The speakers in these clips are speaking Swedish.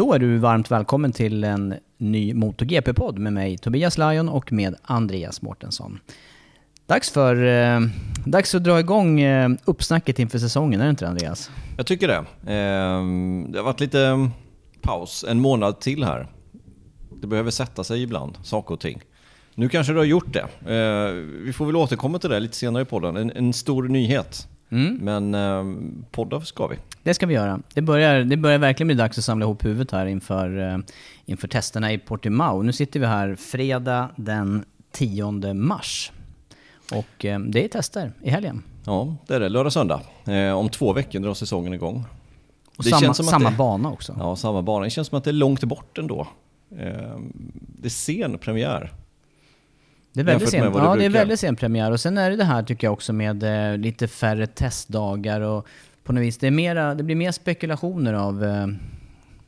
Då är du varmt välkommen till en ny MotoGP-podd med mig Tobias Lajon och med Andreas Mårtensson. Dags för... Eh, dags att dra igång eh, uppsnacket inför säsongen, är det inte det, Andreas? Jag tycker det. Eh, det har varit lite mm, paus, en månad till här. Det behöver sätta sig ibland, saker och ting. Nu kanske du har gjort det. Eh, vi får väl återkomma till det lite senare i podden. En, en stor nyhet. Mm. Men eh, poddar ska vi. Det ska vi göra. Det börjar, det börjar verkligen bli dags att samla ihop huvudet här inför, eh, inför testerna i Portimao. Nu sitter vi här fredag den 10 mars. Och eh, det är tester i helgen. Ja, det är det. Lördag, söndag. Eh, om två veckor drar säsongen igång. Och Det samma, känns som att samma det- bana också. Ja, samma bana. Det känns som att det är långt bort ändå. Eh, det är sen premiär. Det är väldigt det Ja, det är väldigt sen premiär. Och sen är det det här tycker jag också med eh, lite färre testdagar och på något vis, det, är mera, det blir mer spekulationer av, eh,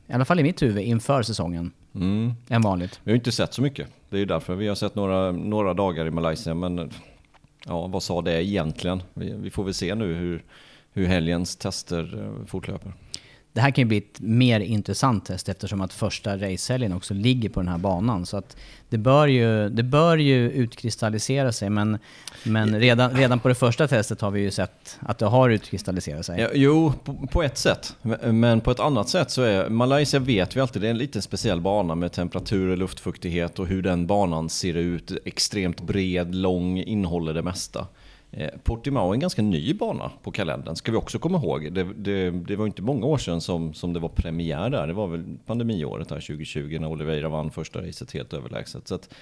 i alla fall i mitt huvud, inför säsongen Mm. än vanligt. Vi har inte sett så mycket. Det är ju därför. Vi har sett några, några dagar i Malaysia, men ja, vad sa det egentligen? Vi, vi får väl se nu hur, hur helgens tester eh, fortlöper. Det här kan ju bli ett mer intressant test eftersom att första racehelgen också ligger på den här banan. Så att det bör ju, det bör ju utkristallisera sig men, men redan, redan på det första testet har vi ju sett att det har utkristalliserat sig. Ja, jo, på, på ett sätt. Men på ett annat sätt så är Malaysia vet vi alltid, det är en liten speciell bana med temperatur och luftfuktighet och hur den banan ser ut. Extremt bred, lång, innehåller det mesta. Eh, Portimao är en ganska ny bana på kalendern, ska vi också komma ihåg. Det, det, det var inte många år sedan som, som det var premiär där. Det var väl pandemiåret här 2020 när Oliveira vann första racet helt överlägset. Så att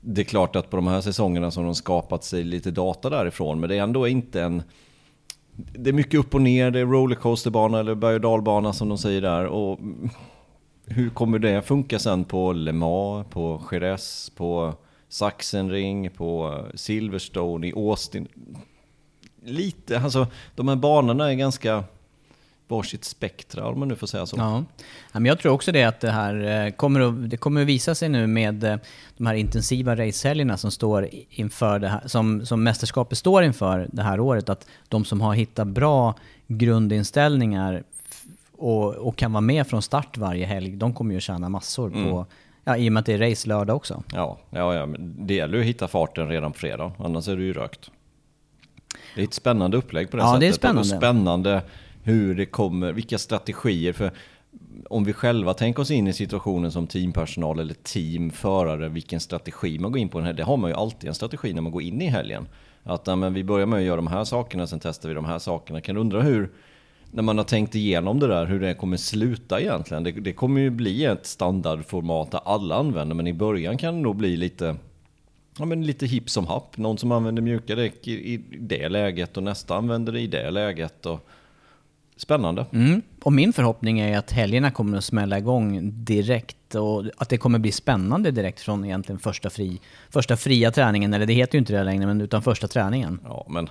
det är klart att på de här säsongerna så har de skapat sig lite data därifrån, men det är ändå inte en... Det är mycket upp och ner, det är rollercoasterbana eller berg och dalbana som de säger där. Och hur kommer det funka sen på Le Mans, på Jerez, på Sachsenring, på Silverstone, i Austin? Lite, alltså de här banorna är ganska varsitt spektra om man nu får säga så. Ja. Men jag tror också det att det här eh, kommer att, det kommer att visa sig nu med eh, de här intensiva racehelgerna som står inför det här, som, som mästerskapet står inför det här året, att de som har hittat bra grundinställningar och, och kan vara med från start varje helg, de kommer ju att tjäna massor på, ja, i och med att det är race lördag också. Ja, ja, ja men det gäller ju att hitta farten redan på fredag, annars är du ju rökt. Det är ett spännande upplägg på det Ja, sättet. det är spännande. Och spännande hur det kommer, vilka strategier. För om vi själva tänker oss in i situationen som teampersonal eller teamförare, vilken strategi man går in på den här. Det har man ju alltid en strategi när man går in i helgen. Att ja, men vi börjar med att göra de här sakerna, sen testar vi de här sakerna. Kan du undra hur, när man har tänkt igenom det där, hur det kommer sluta egentligen? Det, det kommer ju bli ett standardformat där alla använder, men i början kan det nog bli lite Ja men lite hipp som happ. Någon som använder mjuka däck i, i det läget och nästa använder det i det läget. Och... Spännande. Mm. Och min förhoppning är att helgerna kommer att smälla igång direkt och att det kommer bli spännande direkt från egentligen första, fri, första fria träningen, eller det heter ju inte det längre, men utan första träningen. Ja, men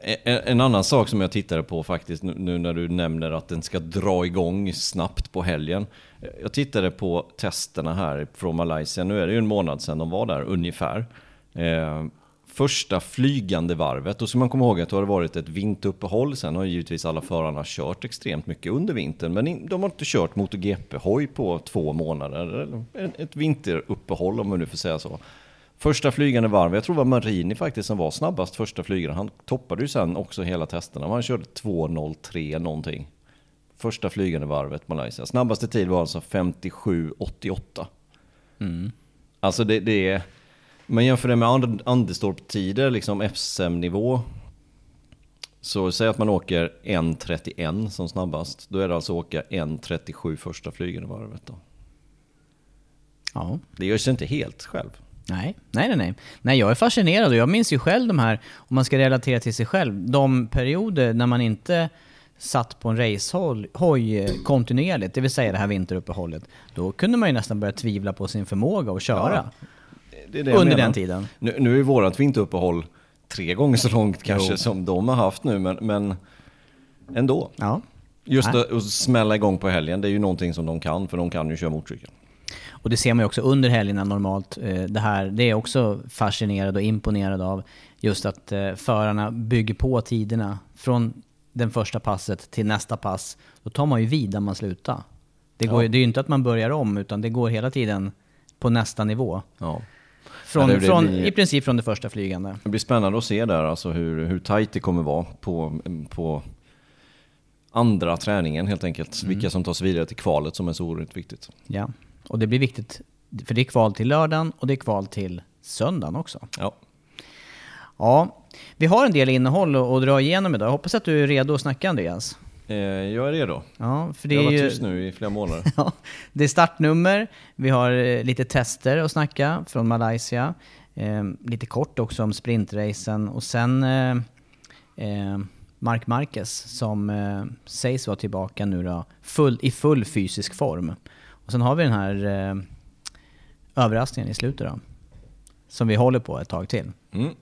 en, en annan sak som jag tittade på faktiskt nu, när du nämner att den ska dra igång snabbt på helgen. Eh, jag tittade på testerna här från Malaysia, nu är det ju en månad sedan de var där ungefär. Eh, första flygande varvet, och så man kommer ihåg att det har varit ett vinteruppehåll, sen har givetvis alla förarna kört extremt mycket under vintern, men de har inte kört MotoGP-hoj på två månader, ett vinteruppehåll om man nu får säga så. Första flygande varv, jag tror det var Marini faktiskt som var snabbast första flygaren. Han toppade ju sen också hela testerna. Han körde 2.03 någonting. Första flygande varvet Malaysia. Snabbaste tid var alltså 57.88. Mm. Alltså det, det är... Man jämför det med Anderstorp-tider, liksom SM-nivå. Så säg att man åker 1.31 som snabbast. Då är det alltså åka 1.37 första flygande varvet då. Ja. Det gör sig inte helt själv. Nej, nej, nej, nej. Jag är fascinerad och jag minns ju själv de här, om man ska relatera till sig själv, de perioder när man inte satt på en racehoj kontinuerligt, det vill säga det här vinteruppehållet, då kunde man ju nästan börja tvivla på sin förmåga att köra. Ja, det det under den tiden. Nu, nu är vårt vinteruppehåll tre gånger så långt kanske jo. som de har haft nu, men, men ändå. Ja. Just att, att smälla igång på helgen, det är ju någonting som de kan, för de kan ju köra motorcykel. Och det ser man ju också under helgerna normalt. Eh, det här, det är jag också fascinerad och imponerad av. Just att eh, förarna bygger på tiderna från den första passet till nästa pass. Då tar man ju vid där man slutar. Det, går, ja. det är ju inte att man börjar om, utan det går hela tiden på nästa nivå. Ja. Från, det från, blir, I princip från det första flygande. Det blir spännande att se där alltså hur, hur tajt det kommer vara på, på andra träningen helt enkelt. Mm. Vilka som tar sig vidare till kvalet som är så oerhört viktigt. Ja. Och det blir viktigt, för det är kval till lördagen och det är kval till söndagen också. Ja. Ja, vi har en del innehåll att dra igenom idag. Jag hoppas att du är redo att snacka Andreas. Eh, jag är redo. Ja, för det jag har varit tyst nu i flera månader. ja, det är startnummer, vi har eh, lite tester att snacka från Malaysia. Eh, lite kort också om sprintracen och sen eh, eh, Mark Marquez som eh, sägs vara tillbaka nu då, full, i full fysisk form. Och sen har vi den här eh, överraskningen i slutet då. Som vi håller på ett tag till. Mm.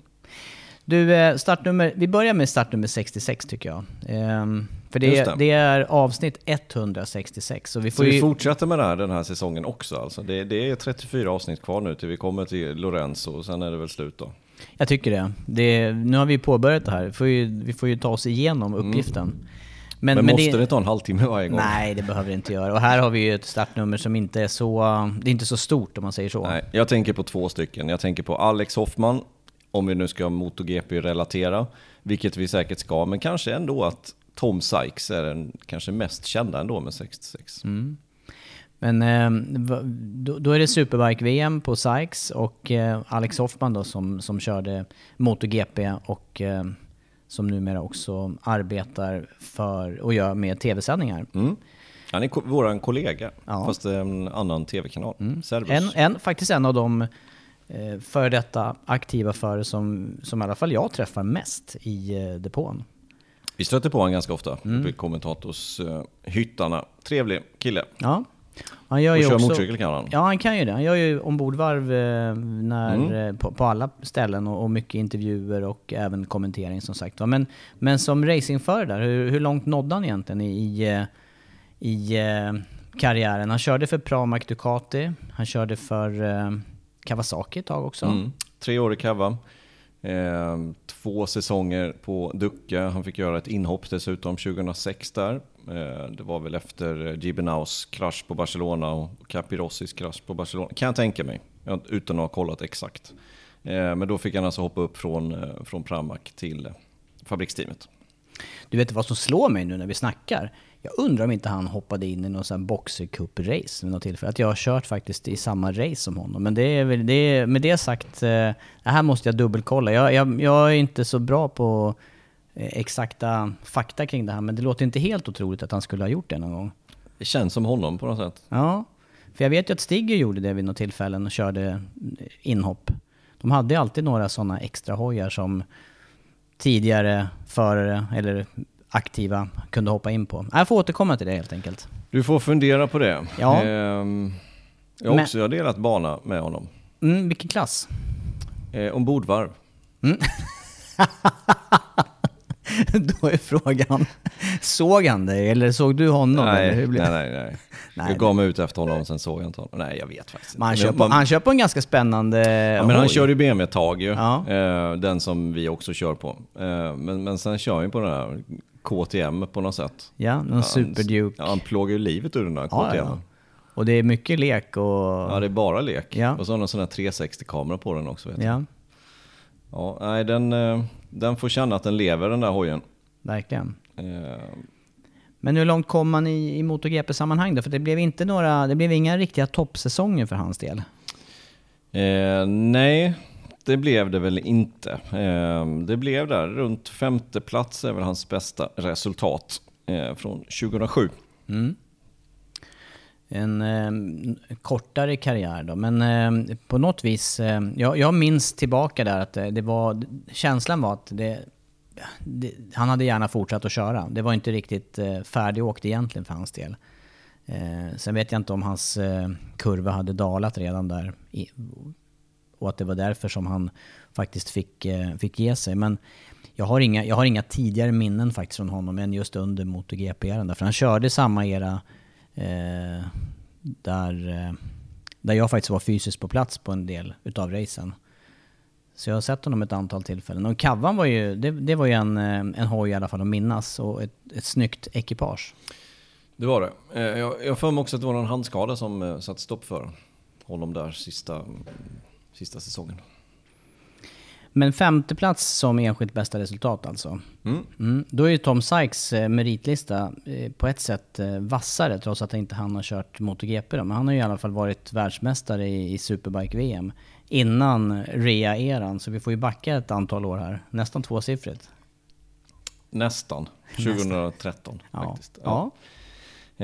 Du, eh, startnummer, vi börjar med startnummer 66 tycker jag. Ehm, för det, det. det, är avsnitt 166. Så vi, får så vi ju... fortsätter med det här den här säsongen också alltså. Det, det, är 34 avsnitt kvar nu till vi kommer till Lorenzo och sen är det väl slut då. Jag tycker det. det nu har vi påbörjat det här. Vi får ju, vi får ju ta oss igenom uppgiften. Mm. Men, men, men måste det, det ta en halvtimme varje gång? Nej, det behöver det inte göra. Och här har vi ju ett startnummer som inte är så, det är inte så stort om man säger så. Nej, jag tänker på två stycken. Jag tänker på Alex Hoffman, om vi nu ska MotoGP-relatera, vilket vi säkert ska, men kanske ändå att Tom Sykes är den kanske mest kända ändå med 66. Mm. Men eh, då, är det Superbike-VM på Sykes och eh, Alex Hoffman då som, som körde MotoGP och eh, som numera också arbetar för och gör med tv-sändningar. Mm. Han är ko vår kollega, ja. fast en annan tv-kanal. Mm. En, en, faktiskt en av de eh, före detta aktiva förare som, som i alla fall jag träffar mest i eh, depån. Vi stöter på honom ganska ofta mm. uppe i kommentatorshyttarna. Trevlig kille. Ja. Han gör och ju kör också, motorcykel kan han. Ja, han kan ju det. Han gör ju ombordvarv eh, när, mm. Eh, på, på, alla ställen och, och, mycket intervjuer och även kommentering som sagt. Men, men som racingförare där, hur, hur långt nådde han egentligen i, i, eh, i karriären? Han körde för Pramac Ducati, han körde för Kawasaki ett tag också. Mm. Tre år i Kawa. Eh, två säsonger på Ducke. Han fick göra ett inhopp dessutom 2006 där. Eh, det var väl efter Gibenaus krasch på Barcelona och Capirossis krasch på Barcelona, kan jag tänka mig. Utan att ha kollat exakt. Eh, men då fick han alltså hoppa upp från, eh, från Pramac till fabriksteamet. Du vet vad som slår mig nu när vi snackar? Jag undrar om inte han hoppade in i någon sån boxercup-race vid något tillfälle. Att jag har kört faktiskt i samma race som honom. Men det är väl, det är, med det sagt, det här måste jag dubbelkolla. Jag, jag, jag är inte så bra på exakta fakta kring det här, men det låter inte helt otroligt att han skulle ha gjort det någon gång. Det känns som honom på något sätt. Ja, för jag vet ju att Stigger gjorde det vid något tillfällen och körde eh, inhopp. De hade alltid några sådana extra hojar som tidigare förare, eller aktiva, kunde hoppa in på. Jag får återkomma till det helt enkelt. Du får fundera på det. Ja. Ehm, jag har Men- också delat bana med honom. Mm, vilken klass? Eh, ombordvarv. Då är frågan, såg han dig eller såg du honom? eller Nej, hur nej, nej, nej. Nej, Jag gav mig ut efter honom, sen såg jag inte honom. Nej, jag vet faktiskt Men han, inte. kör på, han kör på en ganska spännande Ja, men han hoj. kör ju BMW ett tag ju. Ja. Eh, den som vi också kör på. Eh, men, men sen kör han ju på den här KTM på något sätt. Ja, någon Han- Superduke. Ja, han plågar ju livet ur den där Ja, KTM. ja. Och det är mycket lek och... Ja, det är bara lek. Ja. Och så har han en sån här 360-kamera på den också. Vet jag. Ja, Ja, nej, den, eh, den får känna att den lever den där hojen. verkligen. Eh, Men hur långt kom man i, i MotoGP-sammanhang då? För det blev inte några, det blev inga riktiga toppsäsonger för hans del. Eh, nej, det blev det väl inte. Eh, det blev där runt femte plats är väl hans bästa resultat eh, från 2007. En eh, kortare karriär då, men eh, på något vis, eh, jag, jag minns tillbaka där att det, det var, känslan var att det, det, han hade gärna fortsatt att köra. Det var inte riktigt eh, färdigåkt egentligen för hans del. Eh, sen vet jag inte om hans eh, kurva hade dalat redan där i, och att det var därför som han faktiskt fick, eh, fick ge sig. Men jag har, inga, jag har inga tidigare minnen faktiskt från honom än just under MotoGP-eran. Därför han körde samma era eh, där, eh, där jag faktiskt var fysiskt på plats på en del utav racen. Så jag har sett honom ett antal tillfällen. Och Kavan var ju, det, det var ju en, eh, en hoj i alla fall att minnas och ett, ett snyggt ekipage. Det var det. Eh, jag jag har för mig också att det var någon handskada som eh, satte stopp för honom där sista, sista säsongen. Men femte plats som enskilt bästa resultat alltså. Mm. Mm. Då är ju Tom Sykes eh, meritlista eh, på ett sätt eh, vassare trots att inte han har kört MotoGP då. Men han har ju i alla fall varit världsmästare i, i Superbike-VM innan rea-eran. Så vi får ju backa ett antal år här. Nästan tvåsiffrigt. Nästan. 2013 Ja. faktiskt. ja. Eh,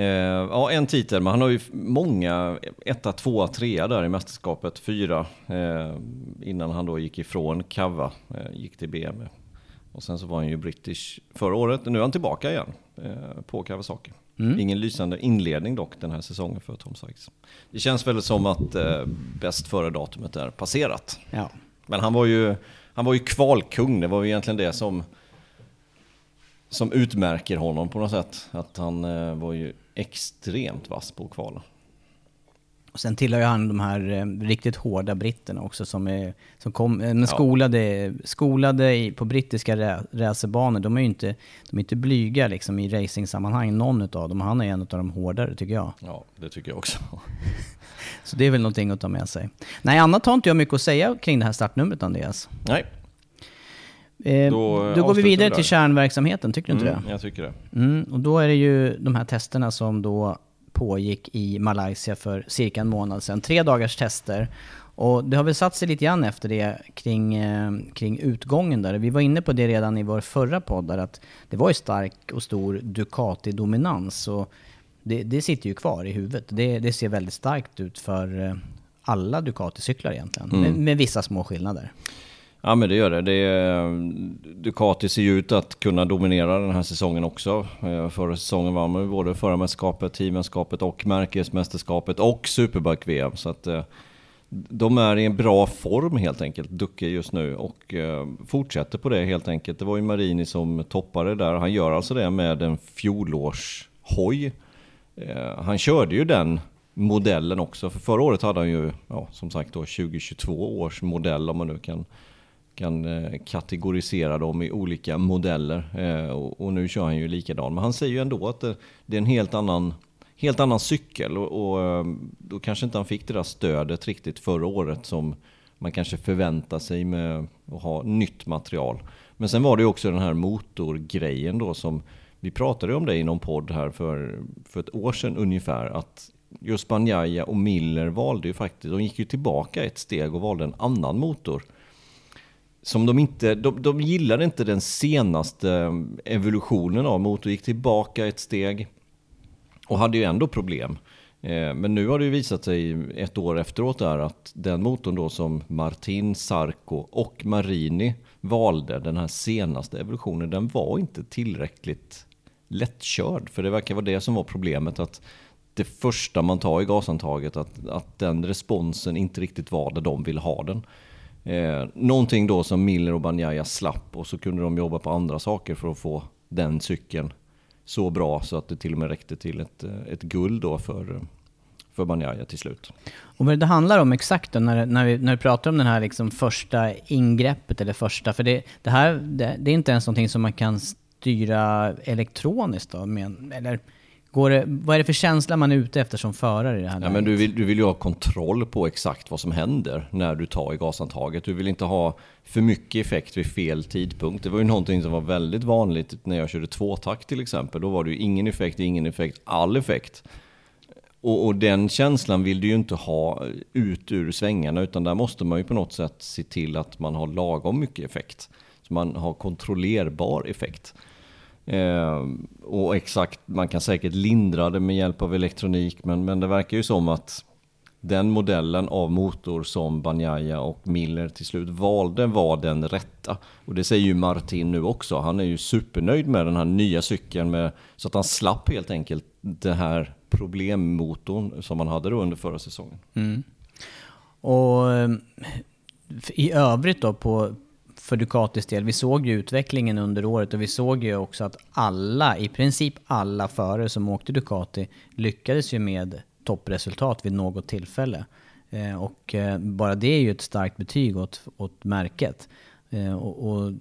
ja, en titel, men han har ju många, etta, tvåa, trea där i mästerskapet, fyra, eh, innan han då gick ifrån Cava, eh, gick till BMW. Och sen så var han ju British förra året, nu är han tillbaka igen eh, på Kawasaki. Ingen lysande inledning dock den här säsongen för Tom Sykes. Det känns väl som att eh, bäst före datumet är passerat. ja. Men han var ju, han var ju kvalkung, det var ju egentligen det som, som utmärker honom på något sätt. Att han eh, var ju extremt vass på att kvala. Och sen tillhör ju han de här eh, riktigt hårda britterna också som är som kom, eh, men skolade, skolade i, på brittiska rä, racerbanor. De är ju inte, de är inte blyga liksom i racingsammanhang, någon utav dem. Han är en av de hårdare tycker jag. Ja, det tycker jag också. Så det är väl någonting att ta med sig. Nej, annat har inte jag mycket att säga kring det här startnumret Andreas. Nej, Eh, Då, då, eh, går vi vidare vi till kärnverksamheten, tycker du inte mm, det? jag tycker det. Mm, och då är det ju de här testerna som då pågick i Malaysia för cirka en månad sedan. Tre dagars tester. Och det har väl satt sig lite grann efter det kring, eh, kring utgången där. Vi var inne på det redan i vår förra podd där att det var ju stark och stor Ducati-dominans. Och det, det sitter ju kvar i huvudet. Det, det ser väldigt starkt ut för eh, alla Ducati-cyklar egentligen. Med, med vissa små skillnader. Ja men det gör det. det Ducati ser ju ut att kunna dominera den här säsongen också. Eh, förra säsongen vann man både förra mästerskapet, teammästerskapet och märkesmästerskapet och Superbike-VM. Så att eh, de är i en bra form helt enkelt, Ducke just nu och eh, fortsätter på det helt enkelt. Det var ju Marini som toppade där. Han gör alltså det med en fjolårshoj. Han körde ju den modellen också, för förra året hade han ju, ja, som sagt då 2022 års modell om man nu kan kan eh, kategorisera dem i olika modeller. Eh, och, och nu kör han ju likadan. Men han säger ju ändå att det, det är en helt annan, helt annan cykel. Och, och då kanske inte han fick det där stödet riktigt förra året som man kanske förväntar sig med att ha nytt material. Men sen var det ju också den här motorgrejen då som vi pratade om det i någon podd här för, för ett år sedan ungefär. Att just Banjaya och Miller valde ju faktiskt, de gick ju tillbaka ett steg och valde en annan motor som de inte, de, de gillade inte den senaste eh, evolutionen av motor, gick tillbaka ett steg och hade ju ändå problem. Eh, men nu har det ju visat sig ett år efteråt där att den motorn då som Martin, Sarko och Marini valde, den här senaste evolutionen, den var inte tillräckligt lättkörd. För det verkar vara det som var problemet. att det första man tar i gasantaget, att, att den responsen inte riktigt var där de vill ha den. Eh, någonting då som Miller och Banjaya slapp och så kunde de jobba på andra saker för att få den cykeln så bra så att det till och med räckte till ett, eh, ett guld då för, eh, för Banjaya till slut. Och vad det handlar om exakt då, när, när, vi, när vi pratar om det här liksom första ingreppet eller första, för det, det här det, det är inte ens någonting som man kan styra elektroniskt då, med, eller Går det, vad är det för känsla man är ute efter som förare i det här ja, men du, vill, du vill ju ha kontroll på exakt vad som händer när du tar i gasantaget. Du vill inte ha för mycket effekt vid fel tidpunkt. Det var ju någonting som var väldigt vanligt när jag körde tvåtakt till exempel. Då var det ju ingen effekt, ingen effekt, all effekt. Och, och, den känslan vill du ju inte ha ut ur svängarna utan där måste man ju på något sätt se till att man har lagom mycket effekt. Så man har kontrollerbar effekt. Eh, och exakt, man kan säkert lindra det med hjälp av elektronik, men, men det verkar ju som att den modellen av motor som Banjaya och Miller till slut valde var den rätta. Och det säger ju Martin nu också. Han är ju supernöjd med den här nya cykeln med, så att han slapp helt enkelt den här problemmotorn som han hade då under förra säsongen. Mm. Och eh, i övrigt då på, för Ducatis del. Vi såg ju utvecklingen under året och vi såg ju också att alla, i princip alla förare som åkte Ducati lyckades ju med toppresultat vid något tillfälle. Eh, och eh, bara det är ju ett starkt betyg åt, åt märket. Eh, och, och,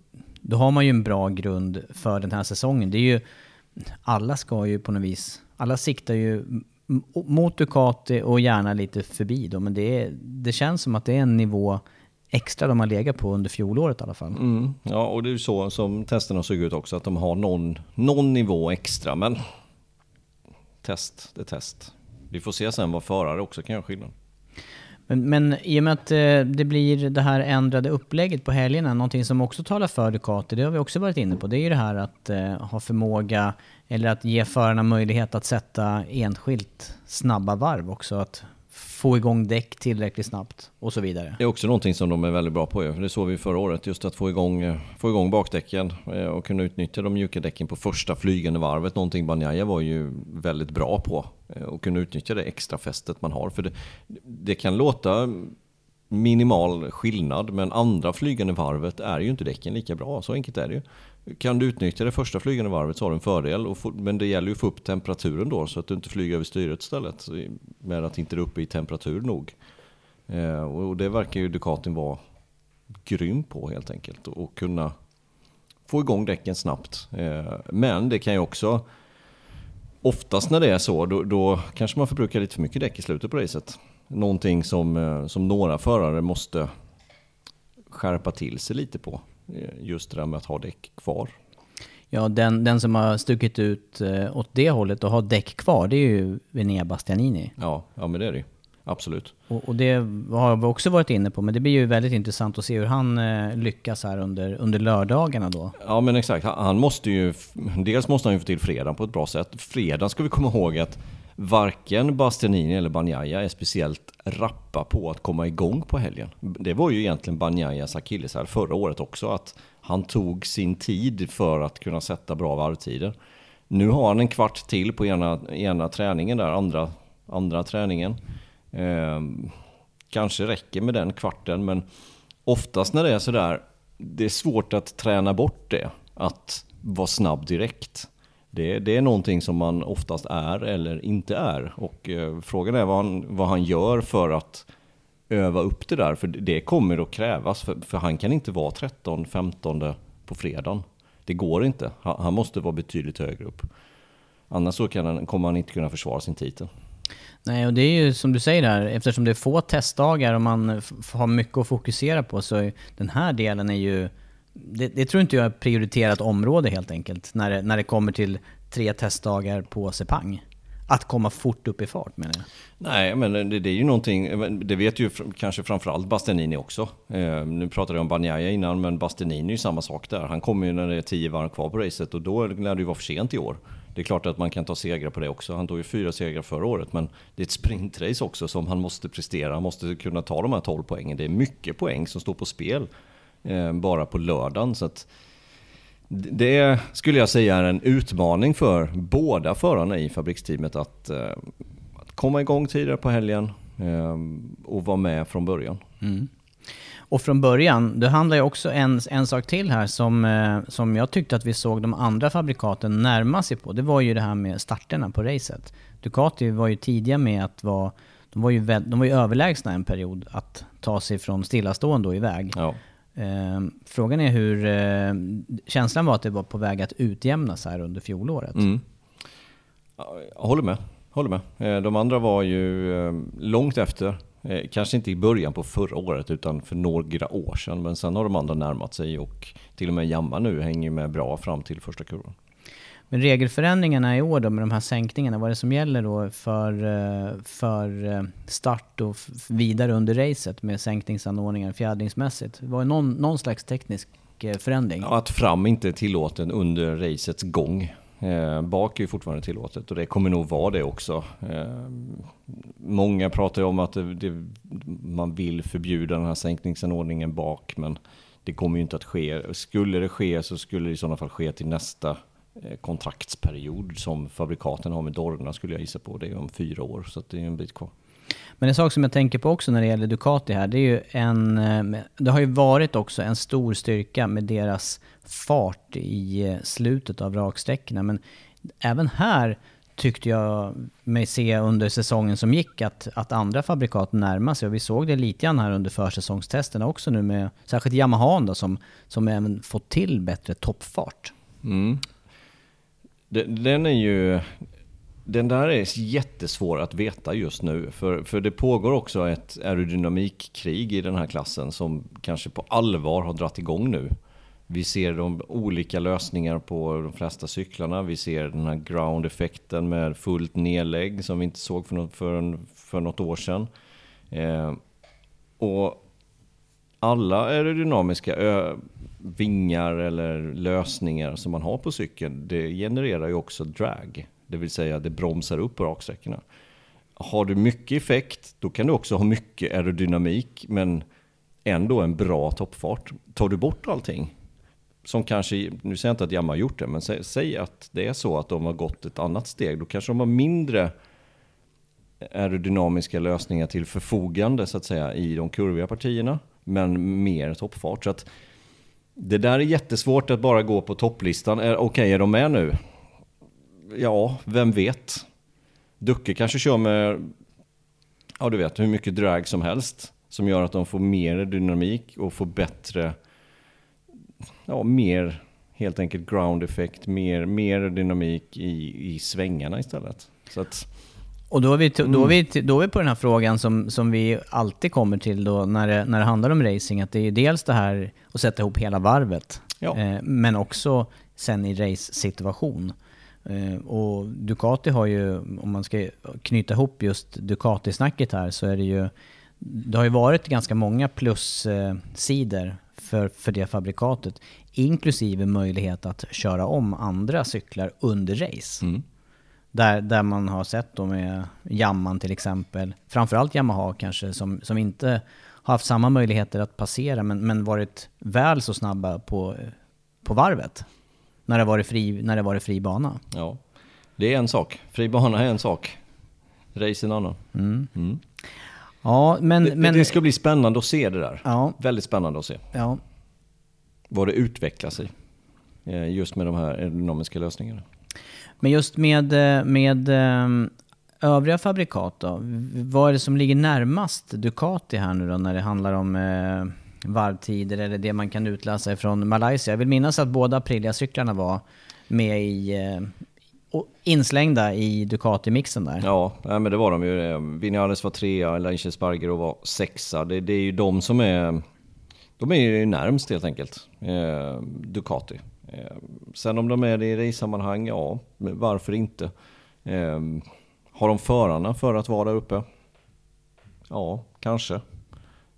då har man ju en bra grund för den här säsongen. Det är ju, alla ska ju på något vis, alla siktar ju mot Ducati och gärna lite förbi då, men det, är, det känns som att det är en nivå extra de har legat på under fjolåret i alla fall. Mm, ja, och det är ju så som testerna såg ut också, att de har någon, någon nivå extra. Men test, det är test. Vi får se sen vad förare också kan göra skillnad. Men, men i och med att eh, det blir det här ändrade upplägget på helgerna, någonting som också talar för Ducati, det har vi också varit inne på, det är ju det här att eh, ha förmåga, eller att ge förarna möjlighet att sätta enskilt snabba varv också. Att få igång däck tillräckligt snabbt och så vidare. Det är också någonting som de är väldigt bra på. Det såg vi förra året, just att få igång, eh, få igång bakdäcken eh, och kunna utnyttja de mjuka däcken på första flygande varvet. Någonting Banjaya var ju väldigt bra på. Eh, och kunna utnyttja det extra fästet man har. För det, det kan låta minimal skillnad, men andra flygande varvet är ju inte däcken lika bra. Så enkelt är det ju. Kan du utnyttja det första flygande varvet så har du en fördel. Få, men det gäller ju att få upp temperaturen då så att du inte flyger över styret istället. Med att inte är uppe i temperatur nog. Eh, och det verkar ju Ducatin vara grym på helt enkelt. Och kunna få igång däcken snabbt. Eh, men det kan ju också, oftast när det är så, då, då kanske man förbrukar lite för mycket däck i slutet på racet. Någonting som, eh, som några förare måste skärpa till sig lite på. Eh, just det där med att ha däck kvar. Ja, den, den som har stuckit ut eh, åt det hållet och har däck kvar, det är ju Vinea Bastianini. Ja, ja men det är det ju. Absolut. Och, och, det har vi också varit inne på, men det blir ju väldigt intressant att se hur han eh, lyckas här under, under lördagarna då. Ja men exakt, han måste ju, dels måste han ju få till fredagen på ett bra sätt. Fredagen ska vi komma ihåg att varken Bastianini eller Banjaya är speciellt rappa på att komma igång på helgen. Det var ju egentligen Banjayas akilleshäl förra året också, att han tog sin tid för att kunna sätta bra varvtider. Nu har han en kvart till på ena, ena träningen där, andra, andra träningen. Eh, kanske räcker med den kvarten, men oftast när det är sådär, det är svårt att träna bort det. Att vara snabb direkt. Det, det, är någonting som man oftast är eller inte är. Och eh, frågan är vad han, vad han gör för att öva upp det där. För det kommer att krävas. För, för han kan inte vara 13-15 på fredagen. Det går inte. Han, han, måste vara betydligt högre upp. Annars så kan han, kommer han inte kunna försvara sin titel. Nej, och det är ju som du säger där, eftersom det är få testdagar och man har mycket att fokusera på så är den här delen är ju det, det, tror inte jag är ett prioriterat område helt enkelt, när det, när det kommer till tre testdagar på Sepang. Att komma fort upp i fart menar jag. Nej, men det, det är ju någonting, det vet ju kanske framförallt Bastianini också. Eh, nu pratade jag om Banjaya innan, men Bastianini är ju samma sak där. Han kommer ju när det är tio varv kvar på racet och då lär det ju vara för sent i år. Det är klart att man kan ta segrar på det också. Han tog ju fyra segrar förra året, men det är ett sprintrace också som han måste prestera. Han måste kunna ta de här 12 poängen. Det är mycket poäng som står på spel bara på lördagen. Så Det skulle jag säga är en utmaning för båda förarna i fabriksteamet att, eh, att komma igång tidigare på helgen eh, och vara med från början. Mm. Och från början, det handlar ju också en, en sak till här som, eh, som jag tyckte att vi såg de andra fabrikaten närma sig på. Det var ju det här med starterna på racet. Ducati var ju tidiga med att vara, de var ju, de var ju överlägsna en period att ta sig från stillastående och iväg. Ja. Eh, frågan är hur eh, känslan var att det var på väg att utjämnas här under fjolåret. Mm. Jag håller med. Håller med. Eh, de andra var ju eh, långt efter. Eh, kanske inte i början på förra året utan för några år sedan. Men sen har de andra närmat sig och till och med Jamma nu hänger med bra fram till första kurvan. Men regelförändringarna i år då med de här sänkningarna, vad är det som gäller då för, eh, för eh, start och vidare under racet med sänkningsanordningar fjädringsmässigt? Var det någon, någon slags teknisk eh, förändring? Ja, att fram inte är tillåten under racets gång. Eh, bak är ju fortfarande tillåtet och det kommer nog vara det också. Eh, många pratar ju om att det, det, man vill förbjuda den här sänkningsanordningen bak, men det kommer ju inte att ske. Skulle det ske så skulle det i sådana fall ske till nästa kontraktsperiod som fabrikaten har med Dorna skulle jag gissa på. Det är om fyra år, så det är en bit kvar. Men en sak som jag tänker på också när det gäller Ducati här, det är ju en... Eh, det har ju varit också en stor styrka med deras fart i eh, slutet av raksträckorna. Men även här tyckte jag mig se under säsongen som gick att, att andra fabrikat närmar sig. Och vi såg det lite grann här under försäsongstesterna också nu med särskilt Yamaha då, som, som även fått till bättre toppfart. Mm. Den är ju den där är jättesvår att veta just nu. För, för det pågår också ett aerodynamikkrig i den här klassen som kanske på allvar har dratt igång nu. Vi ser de olika lösningar på de flesta cyklarna. Vi ser den här ground-effekten med fullt nedlägg som vi inte såg för något, för, för något år sedan. Eh, och alla aerodynamiska vingar eller lösningar som man har på cykeln, det genererar ju också drag. Det vill säga det bromsar upp på raksträckorna. Har du mycket effekt, då kan du också ha mycket aerodynamik, men ändå en bra toppfart. Tar du bort allting, som kanske, nu säger jag inte att Yamaha har gjort det, men säg, säg, att det är så att de har gått ett annat steg, då kanske de har mindre aerodynamiska lösningar till förfogande så att säga i de kurviga partierna, men mer toppfart. Så att det där är jättesvårt att bara gå på topplistan. Okej, okay, är de med nu? ja, vem vet? Ducke kanske kör med, ja du vet, hur mycket drag som helst. Som gör att de får mer dynamik och får bättre, ja mer helt enkelt ground effekt, mer, mer dynamik i, i svängarna istället. Så att, och då är, vi, då, är vi, då är vi på den här frågan som, som vi alltid kommer till då när det, när det handlar om racing, att det är dels det här att sätta ihop hela varvet, ja. eh, men också sen i race-situation. Eh, och Ducati har ju, om man ska knyta ihop just Ducati-snacket här, så är det ju... Det har ju varit ganska många plussidor för, för det fabrikatet, inklusive möjlighet att köra om andra cyklar under race. Mm. Där, där man har sett då med Jamman till exempel, framförallt Yamaha kanske, som, som inte har haft samma möjligheter att passera, men, men varit väl så snabba på, på varvet när det varit fri, när det varit fri bana. Ja, det är en sak. Fri bana är en sak. Race en annan. Mm. Mm. Ja, men, det, men... det ska bli spännande att se det där. Ja. Väldigt spännande att se. Ja. Vad det utvecklar sig. Eh, just med de här aerodynamiska lösningarna. Men just med, eh, med ehm, övriga fabrikat då? Vad är det som ligger närmast Ducati här nu då när det handlar om eh, varvtider eller det man kan utläsa från Malaysia. Jag vill minnas att båda Aprilia-cyklarna var med i eh, inslängda i Ducati-mixen där. Ja, men det var de ju. Eh, Vinales var trea, Elaine Spargero var sexa. Det, det, är ju de som är... De är ju närmst helt enkelt. Eh, Ducati. Eh, sen om de är det i race-sammanhang, ja, varför inte? Eh, har de förarna för att vara där uppe? Ja, kanske.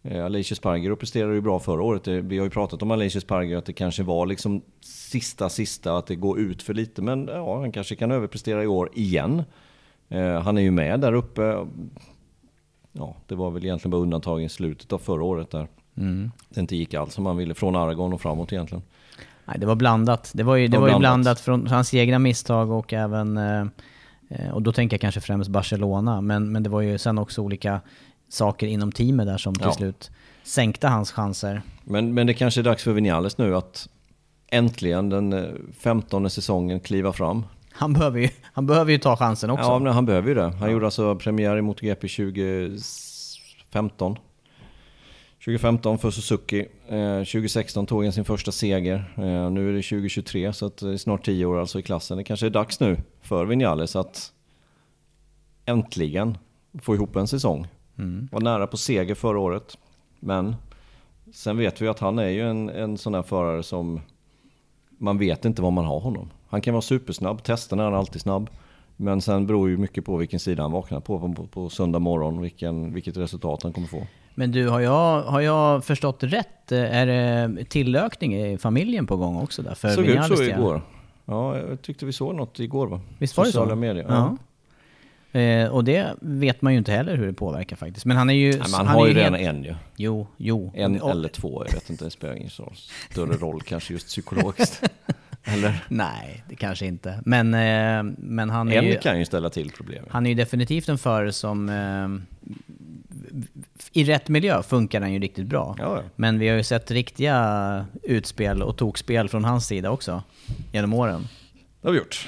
Eh, Alicia Sparger presterade ju bra förra året. Vi har ju pratat om Alicia Sparger att det kanske var liksom sista, sista, att det går ut för lite. Men ja, han kanske kan överprestera i år igen. Eh, han är ju med där uppe. Ja, det var väl egentligen bara undantag i slutet av förra året där. Mm. Det inte gick alls som man ville, från Aragon och framåt egentligen. Nej, det var blandat. Det var ju, det var var ju blandat. blandat från hans egna misstag och även... eh, eh, Och då tänker jag kanske främst Barcelona, men, men det var ju sen också olika saker inom teamet där som till Ja. slut sänkte hans chanser. Men, men det kanske är dags för Vinales nu att äntligen den eh, 15 säsongen kliva fram. Han behöver ju, han behöver ju ta chansen också. Ja, men han behöver ju det. Han gjorde alltså premiär i MotoGP 2015. 2015 för Suzuki. Eh, 2016 tog han sin första seger. Eh, nu är det 2023 så det är snart 10 år alltså i klassen. Det kanske är dags nu för Vinales att äntligen få ihop en säsong. Var nära på seger förra året. Men sen vet vi att han är ju en, en sån här förare som man vet inte vad man har honom. Han kan vara supersnabb, testerna är han alltid snabb. Men sen beror ju mycket på vilken sida han vaknar på på, på söndag morgon, vilken, vilket resultat han kommer få. Men du, har jag, har jag förstått rätt? Är det tillökning i familjen på gång också där? För Såg ut så igår. Ja, jag tyckte vi såg något igår va? Visst var det Sociala så? medier. Ja. Ja. Eh, och det vet man ju inte heller hur det påverkar faktiskt. Men han är ju... Nej, men han, han har ju redan helt- en ju. Jo, jo. En Och- eller två, jag vet inte, det spelar ingen större roll kanske just psykologiskt. eller? Nej, det kanske inte. Men, eh, men han är En ju... kan ju ställa till problem. Han är ju definitivt en förare som... Eh, I rätt miljö funkar han ju riktigt bra. Ja, ja. Men vi har ju sett riktiga utspel och tokspel från hans sida också. Genom åren. Det har vi gjort.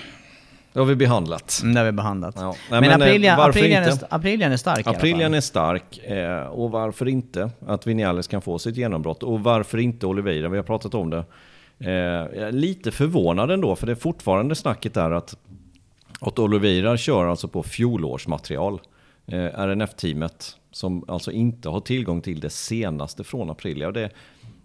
Det har vi behandlat. Mm, Det har vi behandlat. Ja. Nej, men men, eh, Aprilia, Aprilian, är, inte? st- Aprilian är stark Aprilian är stark eh, och varför inte att Vinales kan få sitt genombrott och varför inte Oliveira, vi har pratat om det. Eh, jag är lite förvånad ändå för det är fortfarande snacket där att, att Oliveira kör alltså på fjolårsmaterial. Eh, RNF-teamet som alltså inte har tillgång till det senaste från Aprilia. Och det,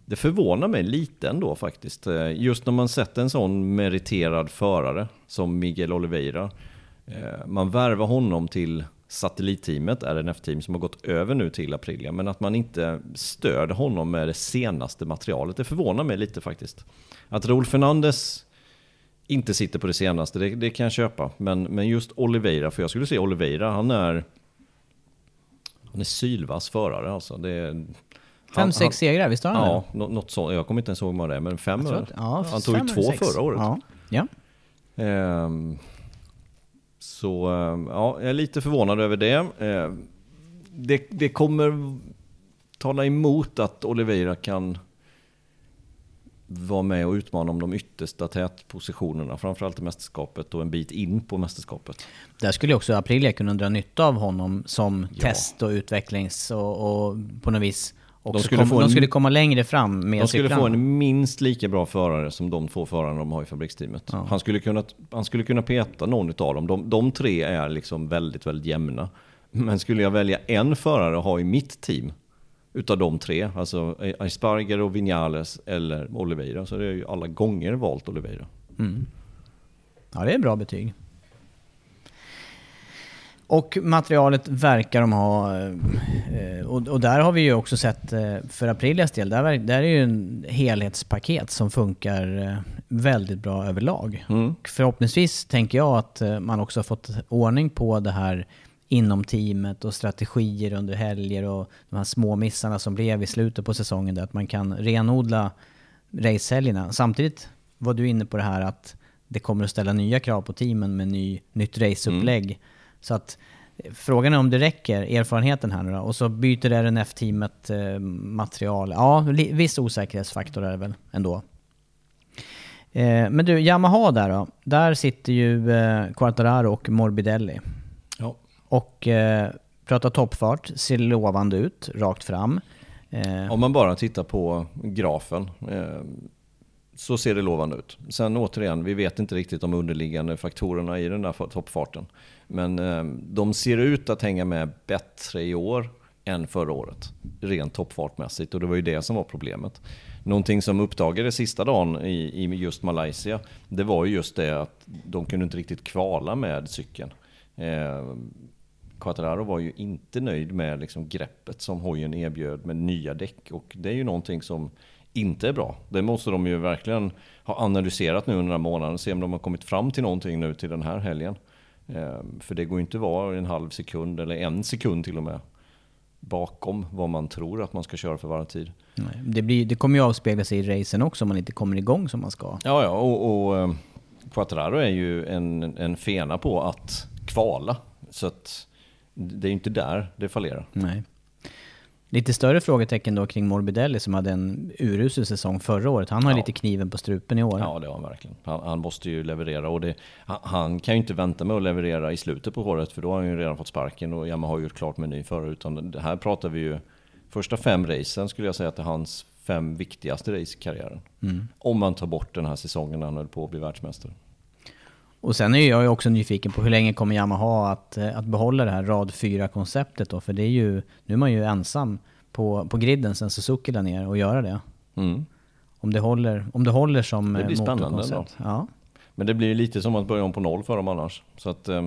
det förvånar mig lite ändå faktiskt. Eh, just när man sett en sån meriterad förare som Miguel Oliveira. Eh, Man värvar honom till satellitteamet, RNF-team, som har gått över nu till Aprilia. Men att man inte stöder honom med det senaste materialet, det förvånar mig lite faktiskt. Att Raúl Fernandez inte sitter på det senaste, det, det kan jag köpa. Men, men just Oliveira, för jag skulle säga Oliveira, han är... Han är sylvass förare alltså. Det är, Fem, sex han- segrar, visst har han Ja, det? nå- något sånt. Jag kommer inte ens ihåg vad det är, men fem eller? att- ja, Han tog ju två sex. förra året. Ja. ja. Ehm, så ehm, ja, jag är lite förvånad över det. Ehm, det. Det kommer tala emot att Oliveira kan vara med och utmana om de yttersta tätpositionerna, framförallt i mästerskapet och en bit in på mästerskapet. Där skulle också Aprilia kunna dra nytta av honom som Ja. test och utvecklings och, och på något vis De skulle kom, få de en- skulle komma längre fram med De skulle cyklarna. få en minst lika bra förare som de två förarna de har i fabriksteamet. Ja. Han, skulle kunna, han skulle kunna peta någon av dem. De, de tre är liksom väldigt, väldigt jämna. Men skulle jag välja en förare att ha i mitt team utav de tre, alltså Asparger och Vinales eller Oliveira, så är det ju alla gånger valt Oliveira. Ja, det är bra betyg. Och materialet verkar de ha, eh, och, där har vi ju också sett eh, för Aprilias del, där, är ju en helhetspaket som funkar eh, väldigt bra överlag. Och förhoppningsvis tänker jag att man också har fått ordning på det här inom teamet och strategier under helger och de här små missarna som blev i slutet på säsongen där, att man kan renodla racehelgerna. Samtidigt var du inne på det här att det kommer att ställa nya krav på teamen med ny, nytt raceupplägg. Så att eh, frågan är om det räcker, erfarenheten här nu då. Och så byter RNF-teamet eh, material. Ja, viss osäkerhetsfaktor är det väl ändå. Eh, men du, Yamaha där då. Där sitter ju eh, Quartararo och Morbidelli. Ja. Och eh, pratar toppfart, ser lovande ut, rakt fram. Om man bara tittar på grafen så ser det lovande ut. Sen återigen, vi vet inte riktigt de underliggande faktorerna i den där toppfarten. Men eh, de ser ut att hänga med bättre i år än förra året. Rent toppfartmässigt och det var ju det som var problemet. Någonting som uppdagades sista dagen i, i just Malaysia, det var ju just det att de kunde inte riktigt kvala med cykeln. Eh, Quattararo var ju inte nöjd med liksom greppet som hojen erbjöd med nya däck och det är ju någonting som inte är bra. Det måste de ju verkligen ha analyserat nu under den här månaden och se om de har kommit fram till någonting nu till den här helgen. Eh, för det går ju inte att vara en halv sekund eller en sekund till och med bakom vad man tror att man ska köra för varvtid. Nej, Det, blir, det kommer ju avspegla sig i racen också om man inte kommer igång som man ska. Ja, ja, och, och eh, Quattraro är ju en, en fena på att kvala. Så att det är ju inte där det fallerar. Nej. Lite större frågetecken då kring Morbidelli som hade en urusel säsong förra året. Han har Ja. lite kniven på strupen i år. Ja, det har han verkligen. Han, han måste ju leverera och det, han, han kan ju inte vänta med att leverera i slutet på året för då har han ju redan fått sparken och Yamaha har gjort klart med ny förare. Utan det här pratar vi ju, första fem racen skulle jag säga att det är hans fem viktigaste race i karriären. Om man tar bort den här säsongen när han höll på att bli världsmästare. Och sen är jag ju också nyfiken på hur länge kommer Yamaha att, eh, att behålla det här rad 4-konceptet då? För det är ju, nu är man ju ensam på, på griden sen Suzuki la ner och göra det. Mm. Om det håller, om det håller som Det eh, blir spännande motorkoncept. Ja. Men det blir ju lite som att börja om på noll för dem annars. Så att, eh,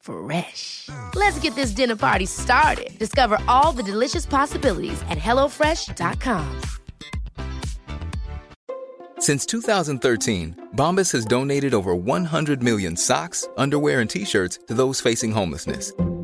Fresh. Let's get this dinner party started. Discover all the delicious possibilities at hellofresh.com. Since 2013, Bombas has donated over 100 million socks, underwear, and t shirts to those facing homelessness.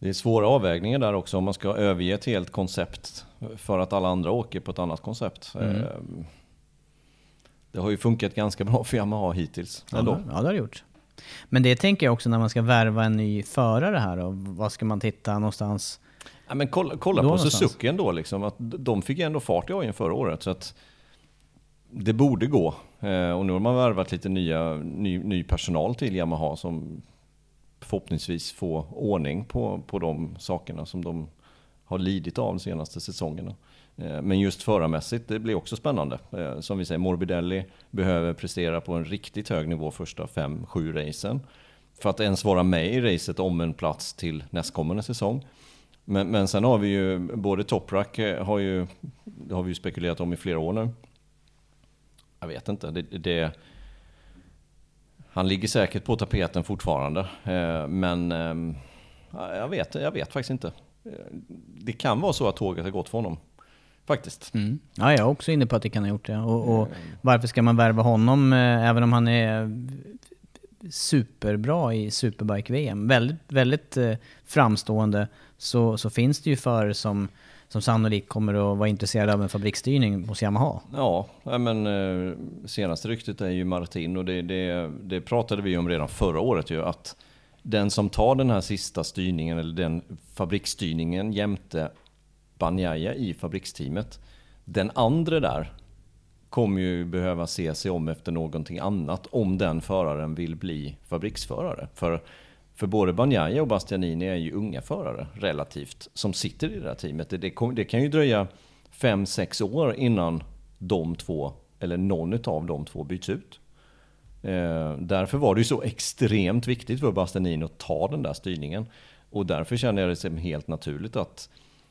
Det är svåra avvägningar där också om man ska överge ett helt koncept för att alla andra åker på ett annat koncept. Eh, Det har ju funkat ganska bra för Yamaha hittills. Ändå. Ja, ja, det har det gjort. Men det tänker jag också när man ska värva en ny förare här och vad ska man titta någonstans? Ja, men kolla, kolla på någonstans. Suzuki ändå, liksom, att de fick ju ändå fart i hojen förra året. Så att det borde gå. Eh, och nu har man värvat lite nya, ny, ny personal till Yamaha som förhoppningsvis få ordning på, på de sakerna som de har lidit av de senaste säsongerna. Eh, men just förarmässigt, det blir också spännande. Eh, som vi säger, Morbidelli behöver prestera på en riktigt hög nivå första 5-7 racen. För att ens vara med i racet om en plats till nästkommande säsong. Men, men sen har vi ju, både Toprak eh, har ju, det har vi ju spekulerat om i flera år nu. Jag vet inte, det, det, han ligger säkert på tapeten fortfarande. eh, Men eh, ja, jag vet, jag vet faktiskt inte. Eh, Det kan vara så att tåget har gått för honom. Faktiskt. Ja, jag är också inne på att det kan ha gjort det. Och, och varför ska man värva honom eh, även om han är superbra i Superbike-VM? Väldigt, väldigt eh, framstående. Så, så finns det ju förare som, som sannolikt kommer att vara intresserade av en fabriksstyrning hos Yamaha. Ja, men eh, senaste ryktet är ju Martin och det, det, det pratade vi om redan förra året ju att den som tar den här sista styrningen eller den fabriksstyrningen jämte Banjaya i fabriksteamet. Den andra där kommer ju behöva se sig om efter någonting annat om den föraren vill bli fabriksförare. För, för både Banjaya och Bastianini är ju unga förare relativt som sitter i det här teamet. Det, det, det kan ju dröja 5-6 år innan de två, eller någon av de två byts ut. Eh, därför var det ju så extremt viktigt för Bastianini att ta den där styrningen. Och därför känner jag det som helt naturligt att,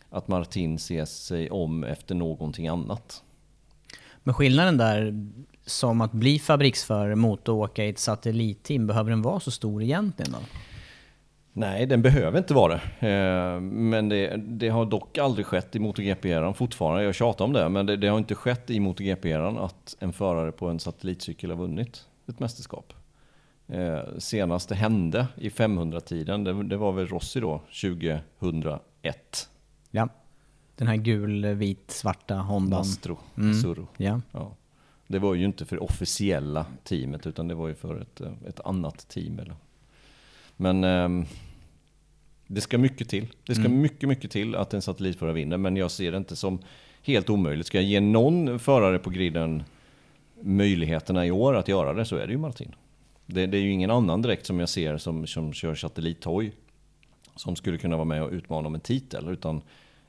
att Martin ser sig om efter någonting annat. Men skillnaden där, som att bli fabriksförare mot att åka i ett satellitteam, behöver den vara så stor egentligen då? Nej, den behöver inte vara det. Eh, men det, det, har dock aldrig skett i MotoGP-eran fortfarande. Jag tjatar om det, men det, det har inte skett i MotoGP-eran att en förare på en satellitcykel har vunnit ett mästerskap. Eh, senast det hände i 500-tiden, det, det, var väl Rossi då, 2001. Ja, den här gul, vit, svarta Hondan. Mastro, mm. Surro. Ja. ja. Det var ju inte för det officiella teamet, utan det var ju för ett, ett annat team. Eller. Men eh, det ska mycket till. Det ska mm. mycket, mycket till att en satellitförare vinner, men jag ser det inte som helt omöjligt. Ska jag ge någon förare på griden möjligheterna i år att göra det så är det ju Martin. Det, det är ju ingen annan direkt som jag ser som, som kör satellithoj som skulle kunna vara med och utmana om en titel. Utan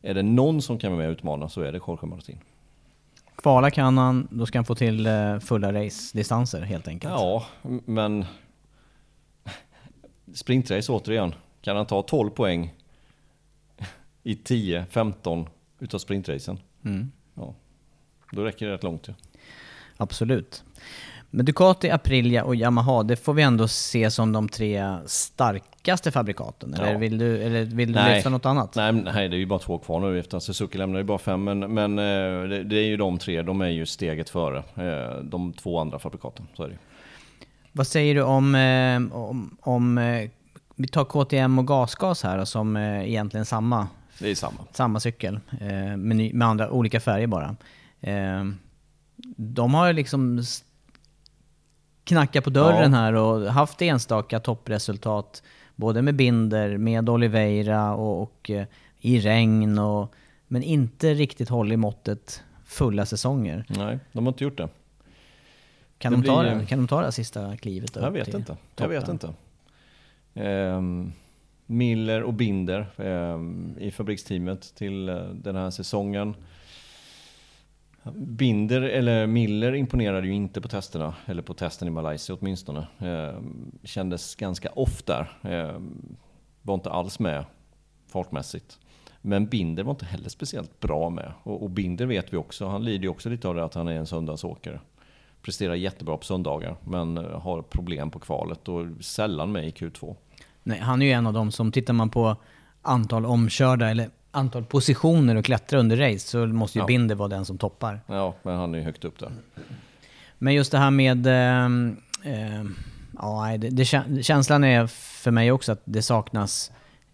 är det någon som kan vara med och utmana så är det Jorge Martin. Kvala kan han, då ska han få till eh, fulla race-distanser helt enkelt. Ja, men sprintrace återigen. Kan han ta 12 poäng i 10-15 utav sprintracen? Mm. Ja, då räcker det rätt långt. Ja. Absolut. Men Ducati, Aprilia och Yamaha, det får vi ändå se som de tre starkaste fabrikaten? Eller vill du, eller vill du lyfta något annat? Nej, nej, det är ju bara två kvar nu efter Suzuki lämnar ju bara fem. Men, men eh, det, det, är ju de tre, de är ju steget före eh, de två andra fabrikaten. Så är det Vad säger du om, eh, om, om vi tar KTM och GasGas här som egentligen samma? Det är samma. Samma cykel, med, med andra, olika färger bara de har liksom knackat på dörren ja. här och haft enstaka toppresultat. Både med Binder, med Oliveira och, och eh, i regn. Och, men inte riktigt hållit måttet fulla säsonger. Nej, de har inte gjort det. Kan, det de, ta det, kan de ta det sista klivet? Jag vet inte. Jag vet inte. Ehm, Miller och Binder ehm, i fabriksteamet till eh, den här säsongen. Binder, eller Miller imponerade ju inte på testerna, eller på testen i Malaysia åtminstone. Eh, kändes ganska off där. Eh, var inte alls med fartmässigt. Men Binder var inte heller speciellt bra med. Och, och Binder vet vi också, han lider ju också lite av det att han är en söndagsåkare. Presterar jättebra på söndagar, men eh, har problem på kvalet och sällan med i Q2. Nej, han är ju en av dem som, tittar man på antal omkörda, eller antal positioner att klättra under race så måste ju ja. Binder vara den som toppar. Ja, men han är ju högt upp där. Men just det här med... Eh, eh, ja, det, det, känslan är för mig också att det saknas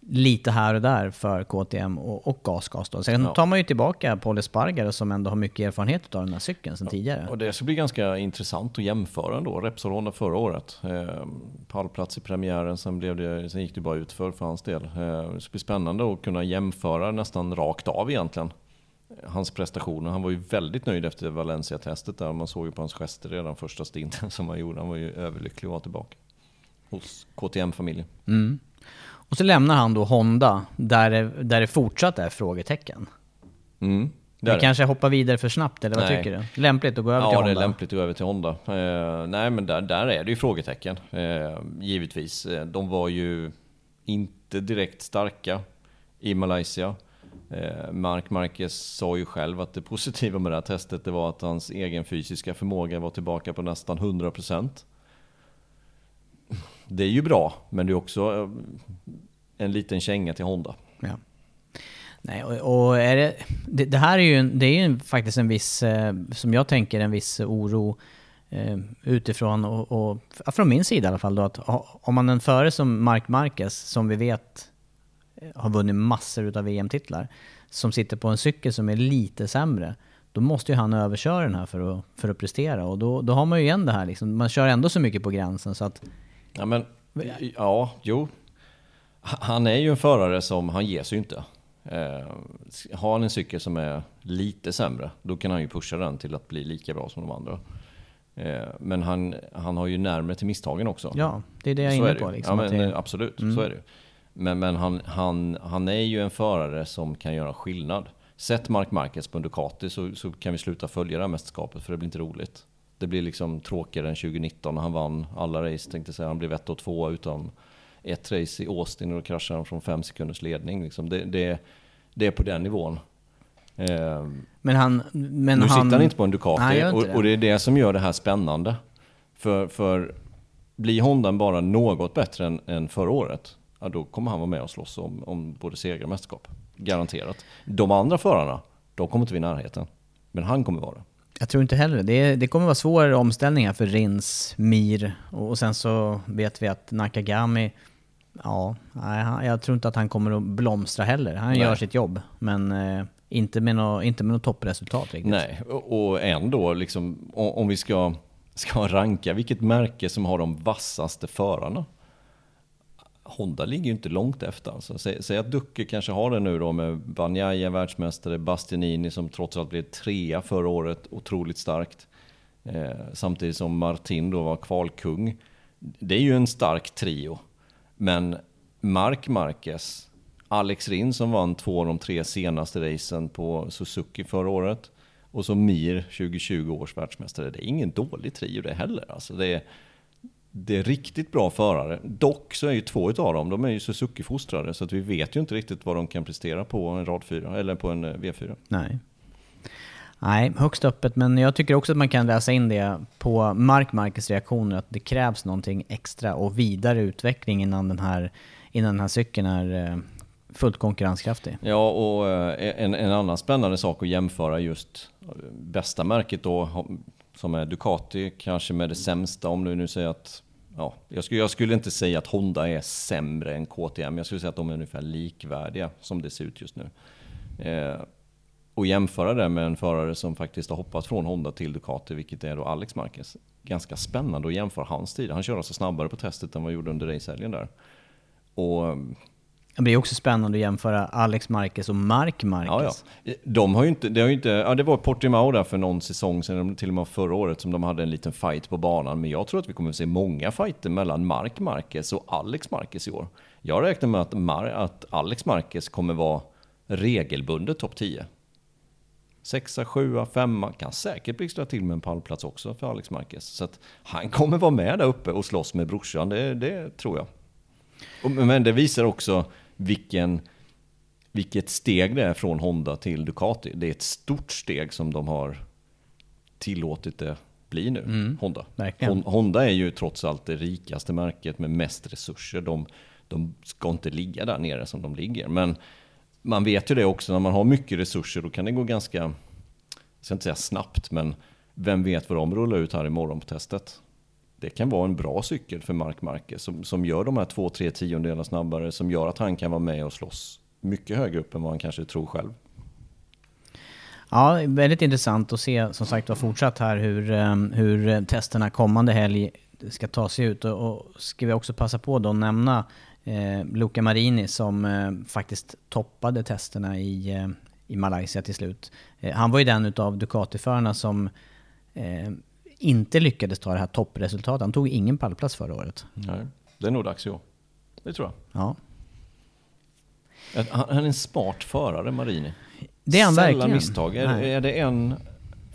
lite här och där för KTM och, och GasGas. Då. Sen ja. tar man ju tillbaka Paul Espargaro som ändå har mycket erfarenhet av den här cykeln sedan ja. tidigare. Och det ska bli ganska intressant att jämföra då. Repsol Honda förra året. Eh, pallplats i premiären, sen, blev det, sen gick det bara ut för, för hans del. Eh, det ska bli spännande att kunna jämföra nästan rakt av egentligen. Hans prestationer. Han var ju väldigt nöjd efter Valencia-testet där. Man såg ju på hans gester redan första stinten som han gjorde. Han var ju överlycklig att vara tillbaka hos KTM-familjen. Mm. Och så lämnar han då Honda, där det, där det fortsatt är frågetecken. Mm, det Vi kanske hoppar vidare för snabbt, eller vad nej. tycker du? Lämpligt att gå över ja, till Honda? Ja, det är lämpligt att gå över till Honda. Eh, nej, men där, där är det ju frågetecken, eh, givetvis. Eh, de var ju inte direkt starka i Malaysia. Eh, Mark Marquez sa ju själv att det positiva med det här testet det var att hans egen fysiska förmåga var tillbaka på nästan 100% det är ju bra, men det är också eh, en liten känga till Honda. Ja. Nej, och, och är det, det, det, här är ju, det är ju faktiskt en viss, eh, som jag tänker, en viss oro eh, utifrån och, och, från min sida i alla fall då, att om man en före som Mark Marquez, som vi vet har vunnit massor av VM-titlar, som sitter på en cykel som är lite sämre, då måste ju han överköra den här för att, för att prestera. Och då, då har man ju igen det här, liksom, man kör ändå så mycket på gränsen så att Ja, men, ja, jo. Han är ju en förare som, han ger sig ju inte. Eh, har han en cykel som är lite sämre, då kan han ju pusha den till att bli lika bra som de andra. Eh, men han, han har ju närmare till misstagen också. Ja, det är det jag är inne på. Liksom, ja, men, det... Absolut, mm. så är det Men, men han, han, han är ju en förare som kan göra skillnad. Sätt Mark Marquez på en Ducati så, så kan vi sluta följa det här mästerskapet, för det blir inte roligt. Det blir liksom tråkigare än 2019 när han vann alla race, tänkte säga. Han blev ett och två utom ett race i Austin och då kraschade han från fem sekunders ledning. Liksom. Det, det, det är på den nivån. Eh, Men han... Men nu han, sitter han inte på en Ducati Nej, och, det. och det är det som gör det här spännande. För, för blir Honda bara något bättre än, än förra året, ja, då kommer han vara med och slåss om, om både seger och mästerskap. Garanterat. De andra förarna, de kommer inte vara i närheten. Men han kommer vara det. Jag tror inte heller det. det. Kommer vara svårare omställningar för Rins, Mir och, och sen så vet vi att Nakagami, ja, nej, jag tror inte att han kommer att blomstra heller. Han Nej. gör sitt jobb, men eh, inte med något inte med något toppresultat riktigt. Nej, och och ändå liksom, o- om vi ska, ska ranka vilket märke som har de vassaste förarna. Honda ligger ju inte långt efter. Alltså. Säg, säg att Ducke kanske har det nu då med Banjaja världsmästare, Bastianini som trots allt blev trea förra året, otroligt starkt. Eh, samtidigt som Martin då var kvalkung. Det är ju en stark trio. Men Mark Marquez, Alex Rinn som vann två av de tre senaste racen på Suzuki förra året. Och så Mir, 2020 års världsmästare. Det är ingen dålig trio det heller. Alltså det, är, det är riktigt bra förare. Dock så är ju två utav dem, de är ju Suzuki-fostrade. Så att vi vet ju inte riktigt vad de kan prestera på en rad 4, eller på en eh, V4. Nej. Nej, högst öppet. Men jag tycker också att man kan läsa in det på Mark Marquez reaktioner, att det krävs någonting extra och vidare utveckling innan den här, innan den här cykeln är eh, fullt konkurrenskraftig. Ja, och eh, en, en annan spännande sak att jämföra just bästa märket då, som är Ducati, kanske med det sämsta, om du nu säger att Ja, jag, skulle, jag skulle inte säga att Honda är sämre än KTM, jag skulle säga att de är ungefär likvärdiga som det ser ut just nu. Eh, och jämföra det med en förare som faktiskt har hoppat från Honda till Ducati, vilket är då Alex Marquez. Ganska spännande att jämföra hans tid. Han kör alltså snabbare på testet än vad han gjorde under racehelgen där. Och det är också spännande att jämföra Alex Marquez och Mark Marquez. Ja, ja. De har ju inte, det har ju inte, ja det var Portimao där för någon säsong sedan, till och med förra året, som de hade en liten fight på banan. Men jag tror att vi kommer att se många fighter mellan Mark Marquez och Alex Marquez i år. Jag räknar med att, Mar, att Alex Marquez kommer vara regelbundet topp 10. Sexa, sjua, femma, kan säkert blixtra till med en pallplats också för Alex Marquez. Så att han kommer vara med där uppe och slåss med brorsan, det, det tror jag. Men det visar också vilken, vilket steg det är från Honda till Ducati. Det är ett stort steg som de har tillåtit det bli nu, Honda. verkligen. Hon- Honda är ju trots allt det rikaste märket med mest resurser. De, de ska inte ligga där nere som de ligger. Men man vet ju det också, när man har mycket resurser då kan det gå ganska, jag ska inte säga snabbt, men vem vet vad de rullar ut här imorgon på testet. Det kan vara en bra cykel för Mark Marquez som, som gör de här två, tre tiondelar snabbare, som gör att han kan vara med och slåss mycket högre upp än vad han kanske tror själv. Ja, väldigt intressant att se som sagt var fortsatt här hur, ehm, hur testerna kommande helg ska ta sig ut. Och, och ska vi också passa på då att nämna eh, Luca Marini som eh, faktiskt toppade testerna i, eh, i Malaysia till slut. Eh, han var ju den utav Ducati-förarna som eh, inte lyckades ta det här toppresultatet. Han tog ingen pallplats förra året. Nej, det är nog dags i år. Det tror jag. Ja. Han han är en smart förare, Marini. Det är han Sällan verkligen. misstag. Är, är det en...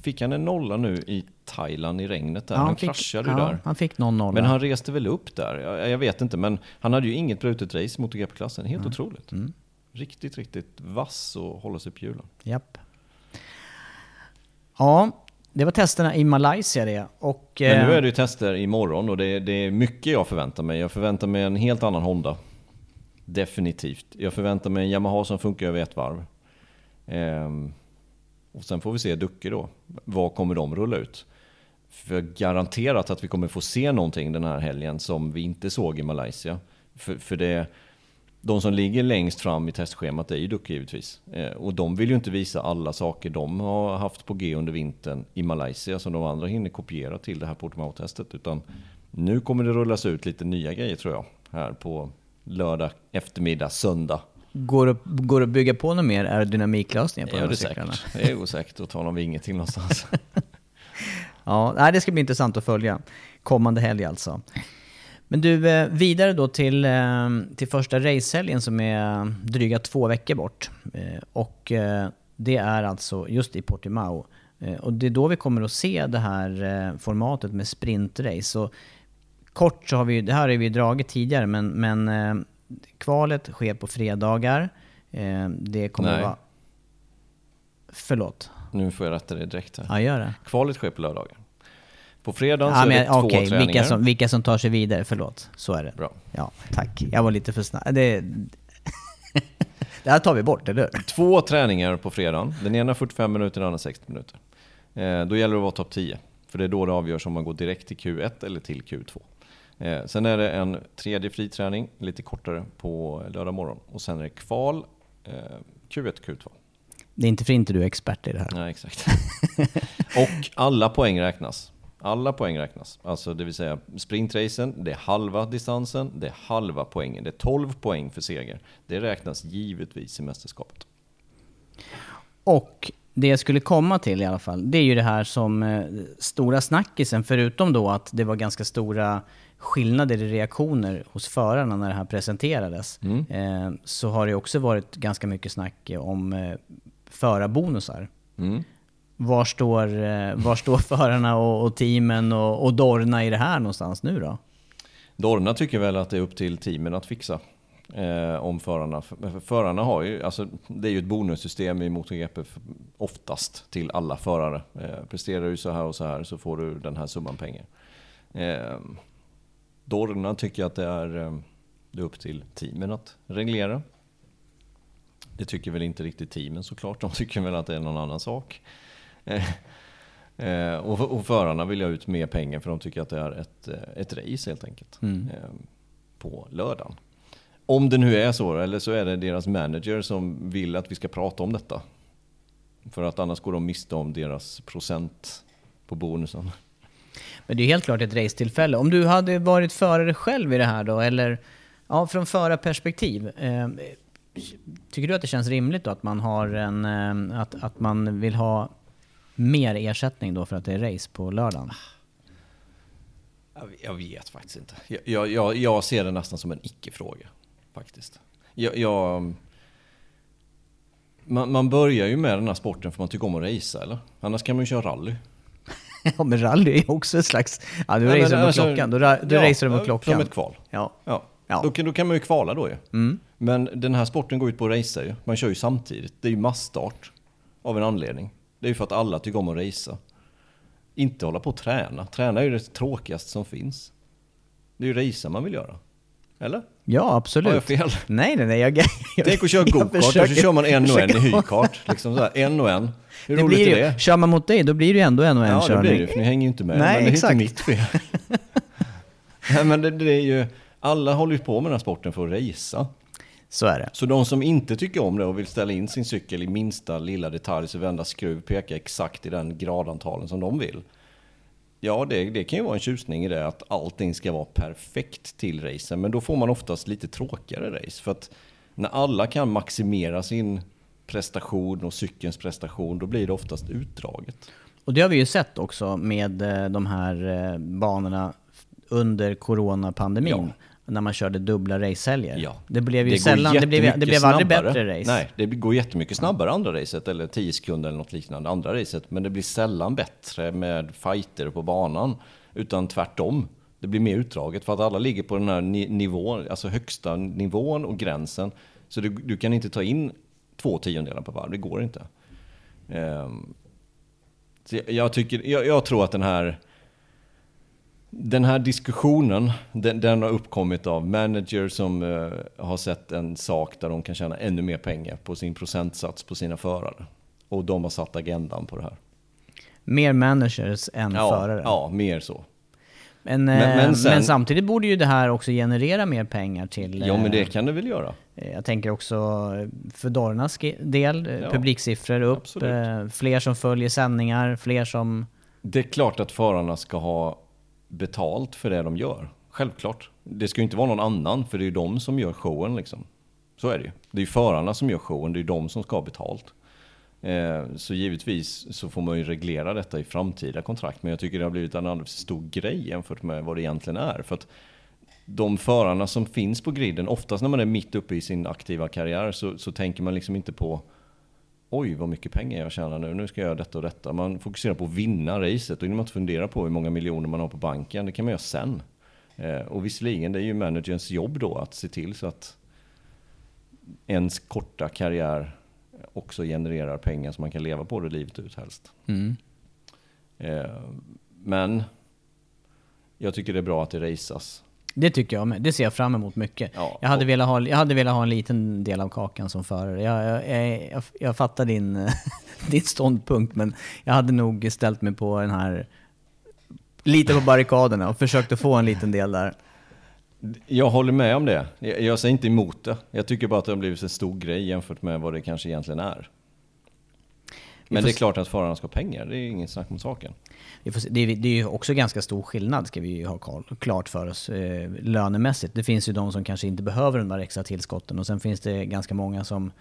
Fick han en nolla nu i Thailand i regnet där? han fick- kraschade ju ja, där. Han fick någon nolla. Men han reste väl upp där? Jag, jag vet inte, men han hade ju inget brutet race mot GP-klassen. Helt otroligt. Mm. Riktigt, riktigt vass och hålla sig på hjulen. Japp. Ja, det var testerna i Malaysia det. Och, Men nu eh, är det ju tester imorgon och det, är- det är mycket jag förväntar mig. Jag förväntar mig en helt annan Honda. Definitivt. Jag förväntar mig en Yamaha som funkar över ett varv. Ehm, och sen får vi se Ducke då. Vad kommer de rulla ut? För garanterat att vi kommer få se någonting den här helgen som vi inte såg i Malaysia. För, för det, de som ligger längst fram i testschemat är ju Ducke givetvis. Eh, och de vill ju inte visa alla saker de har haft på G under vintern i Malaysia som de andra hinner kopiera till det här Portimao-testet. Utan nu kommer det rullas ut lite nya grejer tror jag. Här på lördag eftermiddag, söndag. går, det, går det att bygga på något mer aerodynamiklösningar på Ja, de här är cyklarna? Det är osäkert att ta någon vinge till någonstans. Ja, det ska bli intressant att följa. Kommande helg alltså. Men du, eh, vidare då till, eh, till första racehelgen som är dryga två veckor bort. Eh, Och det är alltså just i Portimao. Och det är då vi kommer att se det här formatet med sprintrace. Så kort så har vi, det här har vi dragit tidigare, men, men kvalet sker på fredagar. Det kommer Nej. vara... Förlåt. Nu får jag rätta dig direkt här. Ja, gör det. Kvalet sker på lördagar. På fredagen så Ja, är det men, två träningar. vilka, som, vilka som tar sig vidare, förlåt. Så är det. Bra. Ja, tack. Jag var lite för snabb. Det, det här tar vi bort, eller hur? Två träningar på fredagen. Den ena 45 minuter, den andra 60 minuter. Eh, då gäller det att vara topp 10. För det är då det avgörs om man går direkt till Q1 eller till Q2. Eh, sen är det en tredje friträning, lite kortare, på lördag morgon. Och sen är det kval, eh, Q1 Q2. Det är inte för inte du är expert i det här. Nej, exakt. och alla poäng räknas. Alla poäng räknas. Alltså det vill säga sprintracen, det är halva distansen, det är halva poängen. Det är 12 poäng för seger. Det räknas givetvis i mästerskapet. Och det jag skulle komma till i alla fall, det är ju det här som eh, stora snackisen, förutom då att det var ganska stora skillnader i reaktioner hos förarna när det här presenterades, eh, så har det också varit ganska mycket snack om eh, förarbonusar. Mm. Var står, eh, var står förarna och, och teamen och, och Dorna i det här någonstans nu då? Dorna tycker väl att det är upp till teamen att fixa. Eh, om förarna. För förarna har ju, alltså, det är ju ett bonussystem i MotoGP oftast till alla förare. Eh, presterar du så här och så här så får du den här summan pengar. Eh, Dorna tycker att det är, eh, det är upp till teamen att reglera. Det tycker väl inte riktigt teamen såklart. De tycker väl att det är någon annan sak. Eh, Eh, och, och förarna vill ha ut mer pengar för de tycker att det är ett, eh, ett race helt enkelt. Eh, på lördagen. Om det nu är så, eller så är det deras manager som vill att vi ska prata om detta. För att annars går de miste om deras procent på bonusen. Men det är helt klart ett racetillfälle. Om du hade varit förare själv i det här då, eller ja, från förarperspektiv. Eh, tycker du att det känns rimligt då att man har en, eh, att, att man vill ha mer ersättning då för att det är race på lördagen? Jag, vet faktiskt inte. Jag, jag, jag, ser det nästan som en icke-fråga. Faktiskt. Jag, jag, man, man börjar ju med den här sporten för man tycker om att racea, eller? Annars kan man ju köra rally. Ja, men rally är ju också ett slags... Ja, du racear mot alltså, klockan. Ra- då ja, racear du mot klockan. Som ett kval. Ja. Ja. Ja. Då, kan, då kan man ju kvala då ju. Men den här sporten går ut på att racea ju. Man kör ju samtidigt. Det är ju massstart. Av en anledning. Det är ju för att alla tycker om att racea. Inte hålla på och träna. Träna är ju det tråkigaste som finns. Det är ju racea man vill göra. Eller? Ja, absolut. Har jag fel? Nej, nej, nej. Jag, jag, Tänk att köra gokart och så kör man en och en i hykart. Liksom så här, en och en. Hur Det roligt blir är det? kör man mot dig, då blir det ju ändå en och en Ja, det körning. blir det ju, för ni hänger ju inte med. Nej, men det är exakt. inte mitt fel. Nej, men det, det är ju, alla håller ju på med den här sporten för att racea. Så är det. Så de som inte tycker om det och vill ställa in sin cykel i minsta lilla detalj så vända skruv pekar exakt i den gradantalen som de vill. Ja, det, det kan ju vara en tjusning i det att allting ska vara perfekt till racen. Men då får man oftast lite tråkigare race. För att när alla kan maximera sin prestation och cykelns prestation, då blir det oftast utdraget. Och det har vi ju sett också med eh, de här eh, banorna under coronapandemin. Ja. När man körde dubbla racehelger. Ja. Det blev ju går sällan, det blev, det blev aldrig snabbare. bättre race. Nej, det går jättemycket snabbare andra racet, eller 10 sekunder eller något liknande andra racet. Men det blir sällan bättre med fighter på banan, utan tvärtom. Det blir mer utdraget för att alla ligger på den här ni- nivån, alltså högsta nivån och gränsen. Så du, du kan inte ta in två tiondelar per varv, det går inte. Så jag, jag, tycker, jag, jag tror att den här den här diskussionen, den, den har uppkommit av managers som eh, har sett en sak där de kan tjäna ännu mer pengar på sin procentsats på sina förare. Och de har satt agendan på det här. Mer managers än Ja, förare. ja mer så. Men, Men- men, men sen- men samtidigt borde ju det här också generera mer pengar till... Ja, men det eh, kan det väl göra. Jag tänker också för Dornas del, eh, Ja, publiksiffror upp, absolut. eh, fler som följer sändningar, fler som... Det är klart att förarna ska ha betalt för det de gör. Självklart. Det ska ju inte vara någon annan, för det är ju de som gör showen liksom. Så är det ju. Det är ju förarna som gör showen, det är ju de som ska ha betalt. Eh, så givetvis så får man ju reglera detta i framtida kontrakt, men jag tycker det har blivit en alldeles stor grej jämfört med vad det egentligen är. För att de förarna som finns på griden, oftast när man är mitt uppe i sin aktiva karriär så, så tänker man liksom inte på oj vad mycket pengar jag tjänar nu, nu ska jag göra detta och detta. Man fokuserar på att vinna racet och innan man inte fundera på hur många miljoner man har på banken, det kan man göra sen. Eh, och visserligen, det är ju managerns jobb då att se till så att ens korta karriär också genererar pengar som man kan leva på det livet ut helst. Mm. Eh, men jag tycker det är bra att det raceas. Det tycker jag med. Det ser jag fram emot mycket. Ja, jag, hade och- velat ha, jag hade velat ha en liten del av kakan som förare. Jag, jag, jag, jag, jag fattar din, din ståndpunkt, men jag hade nog ställt mig på den här lite på barrikaderna och försökt att få en liten del där. Jag håller med om det. Jag, jag säger inte emot det. Jag tycker bara att det har blivit en stor grej jämfört med vad det kanske egentligen är. Men det är klart att förarna ska ha pengar, det är inget snack om saken. Det, är, det är ju också ganska stor skillnad, ska vi ju ha klar- klart för oss, eh, lönemässigt. Det finns ju de som kanske inte behöver de där extra tillskotten och sen finns det ganska många som...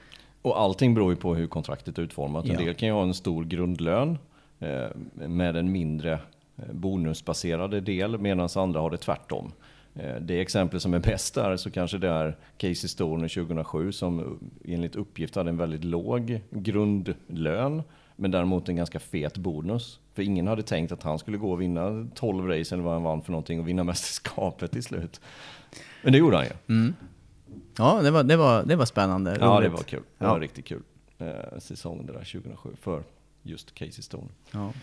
Och allting beror ju på hur kontraktet är utformat. En Ja. del kan ju ha en stor grundlön eh, med en mindre eh, bonusbaserade del medan andra har det tvärtom. Det exempel som är bäst där så kanske det är Casey Stoner 2007 som enligt uppgift hade en väldigt låg grundlön men däremot en ganska fet bonus. För ingen hade tänkt att han skulle gå och vinna 12 race eller vad han vann för någonting och vinna mästerskapet till slut. Men det gjorde han ju. Ja, det var, det var, det var spännande. Ja, det roligt. var kul. Det Ja. var riktigt kul. Eh, säsongen det där 2007 för just Casey Stone. Ja.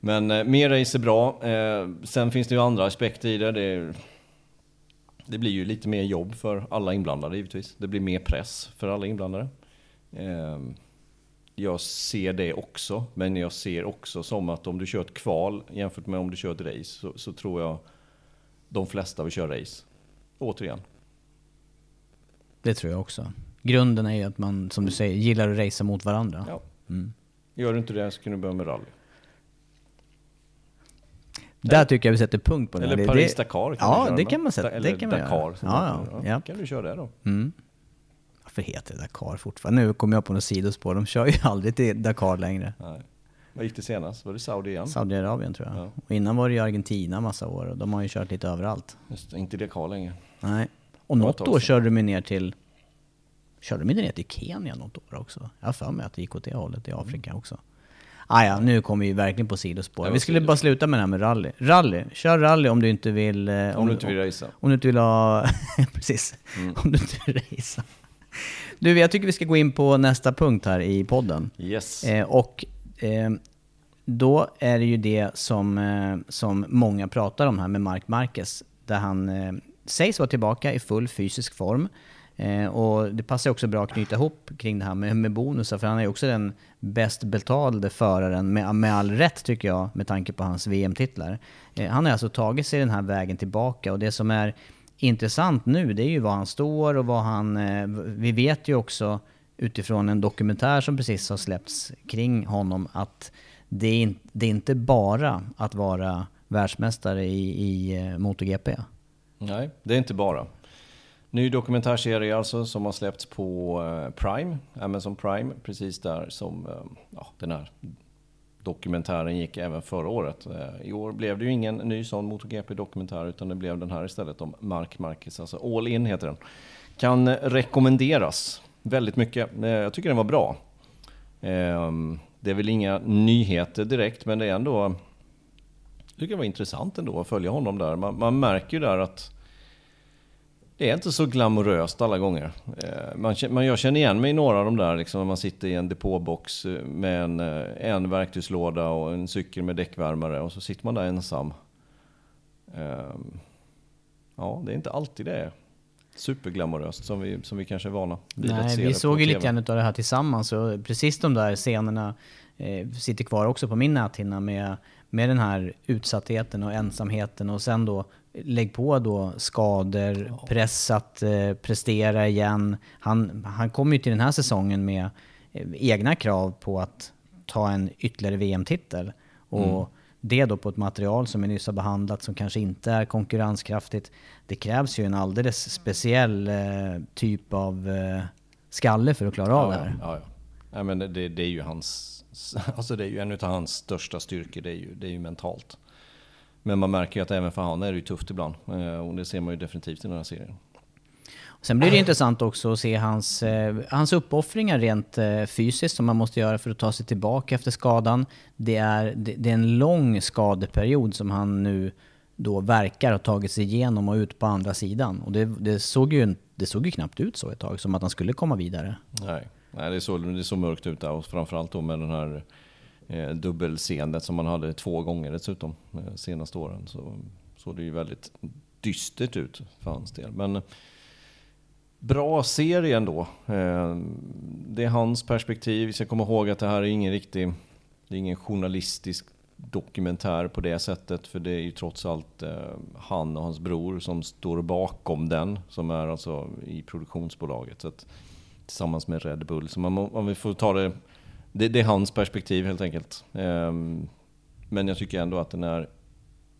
Men eh, mer race är bra. Eh, sen finns det ju andra aspekter i det. Det, det blir ju lite mer jobb för alla inblandade givetvis. Det blir mer press för alla inblandade. Jag ser det också, men jag ser också som att om du kör ett kval jämfört med om du kör ett race så, så tror jag de flesta vill köra race. Återigen. Det tror jag också. Grunden är ju att man, som du säger, gillar att racea mot varandra. Ja. Mm. Gör du inte det så kan du börja med rally. Där tycker jag vi sätter punkt på det. Eller Paris-Dakar Ja, det med. kan man sätta. Eller det kan man Dakar. göra. Ja, ja, ja. kan du köra det då? Mm. Varför heter det Dakar fortfarande? Nu kommer jag på något sidospår. De kör ju aldrig till Dakar längre. Nej. Vad gick det senast? Var det Saudi igen? Saudiarabien tror jag. Ja. Och innan var det ju Argentina massa år och de har ju kört lite överallt. Just, inte Dakar längre. Nej. Och något år körde de ju ner till... Körde de inte ner till Kenya något år också? Jag har för mig att det gick åt det hållet i Afrika också. Ah, ja, nu kommer vi verkligen på sidospår. Vi skulle bara sluta med det här med rally. Rally, kör rally om du inte vill... eh, Om du inte vill racea. Om du inte vill ha... Precis. Mm. Om du inte vill racea. Du, jag tycker vi ska gå in på nästa punkt här i podden. Yes. Eh, och eh, då är det ju det som, eh, som många pratar om här med Mark Marquez. Där han eh, sägs vara tillbaka i full fysisk form. Eh, och det passar också bra att knyta ihop kring det här med, med bonusar, för han är ju också den bäst betalde föraren, med, med all rätt tycker jag, med tanke på hans VM-titlar. Eh, han har alltså tagit sig den här vägen tillbaka och det som är intressant nu, det är ju var han står och vad han... Eh, vi vet ju också utifrån en dokumentär som precis har släppts kring honom att det är, in, det är inte bara att vara världsmästare i, i eh, MotoGP. Nej, det är inte bara. Ny dokumentärserie alltså som har släppts på eh, Prime, Amazon Prime, precis där som eh, ja, den här dokumentären gick även förra året. Eh, I år blev det ju ingen ny sån MotoGP-dokumentär utan det blev den här istället om Mark Marquez, alltså All In heter den. Kan rekommenderas väldigt mycket. Eh, jag tycker den var bra. Ehm, det är väl inga nyheter direkt men det är ändå jag tycker det var intressant ändå att följa honom där. Man, man märker ju där att det är inte så glamoröst alla gånger. Eh, Man, jag känner igen mig i några av de där, liksom, när man sitter i en depåbox eh, med en, eh, en verktygslåda och en cykel med däckvärmare och så sitter man där ensam. Ehm, Ja, det är inte alltid det är superglamoröst som vi, som vi kanske är vana vid att Nej, se vi såg ju lite grann av det här tillsammans och precis de där scenerna eh, sitter kvar också på min näthinna med, med den här utsattheten och ensamheten och sen då lägg på då skador, press att eh, prestera igen. Han, han kom ju till den här säsongen med eh, egna krav på att ta en ytterligare VM-titel. Och Mm. det då på ett material som vi nyss har behandlat som kanske inte är konkurrenskraftigt. Det krävs ju en alldeles speciell eh, typ av eh, skalle för att klara av det Ja, här. ja, ja. ja men det, det är ju hans, alltså det är ju en av hans största styrkor, det är ju, det är ju mentalt. Men man märker ju att även för han är det ju tufft ibland. Eh, Och det ser man ju definitivt i den här serien. Sen blir det intressant också att se hans, eh, hans uppoffringar rent eh, fysiskt som man måste göra för att ta sig tillbaka efter skadan. Det är, det, det är en lång skadeperiod som han nu då verkar ha tagit sig igenom och ut på andra sidan. Och det, det, såg ju, det såg ju knappt ut så ett tag, som att han skulle komma vidare. Nej, Nej det, såg, det såg mörkt ut där och framförallt då med den här eh, dubbelseendet som man hade två gånger dessutom eh, senaste åren. Så såg det ju väldigt dystert ut för hans del. Men eh, bra serie ändå. Eh, det är hans perspektiv. Vi ska komma ihåg att det här är ingen riktig, det är ingen journalistisk dokumentär på det sättet. För det är ju trots allt eh, han och hans bror som står bakom den. Som är alltså i produktionsbolaget. Så att, tillsammans med Red Bull. Så man, om vi får ta det, det, det är hans perspektiv helt enkelt. Ehm, men jag tycker ändå att den är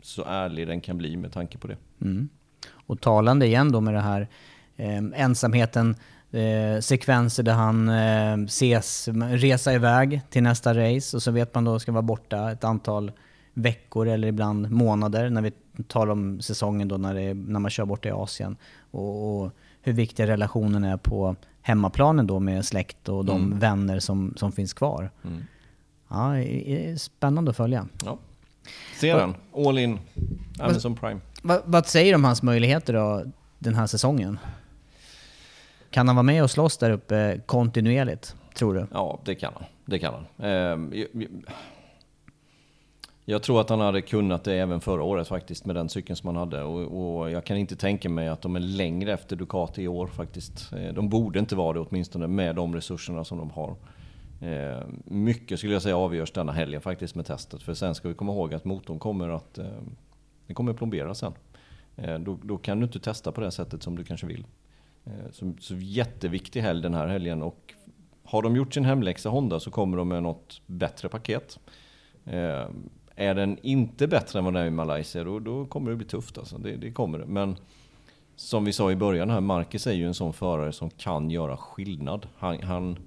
så ärlig den kan bli med tanke på det. Mm. Och talande igen då med det här eh, ensamheten, eh, sekvenser där han eh, ses resa iväg till nästa race och så vet man då ska vara borta ett antal veckor eller ibland månader när vi talar om säsongen då när, det, när man kör borta i Asien. Och, och, hur viktiga relationen är på hemmaplanen då med släkt och de mm. vänner som, som finns kvar. Mm. Ja, det är spännande att följa. Ja. Se den, all in, Amazon Prime. Vad, vad säger du om hans möjligheter då den här säsongen? Kan han vara med och slåss där uppe kontinuerligt, tror du? Ja, det kan han. Det kan han. Eh, jag jag tror att han hade kunnat det även förra året faktiskt med den cykeln som han hade. Och, och, jag kan inte tänka mig att de är längre efter Ducati i år faktiskt. Eh, de borde inte vara det åtminstone med de resurserna som de har. Eh, mycket skulle jag säga avgörs denna helgen faktiskt med testet. För sen ska vi komma ihåg att motorn kommer att eh, den kommer att plombera sen. Då, då, kan du inte testa på det sättet som du kanske vill. Så, så jätteviktig helg den här helgen. Och har de gjort sin hemläxa Honda så kommer de med något bättre paket. Är den inte bättre än vad den är i Malaysia då, då kommer det bli tufft alltså. Det, det kommer det. Men som vi sa i början här, Marcus är ju en sån förare som kan göra skillnad. Han, han,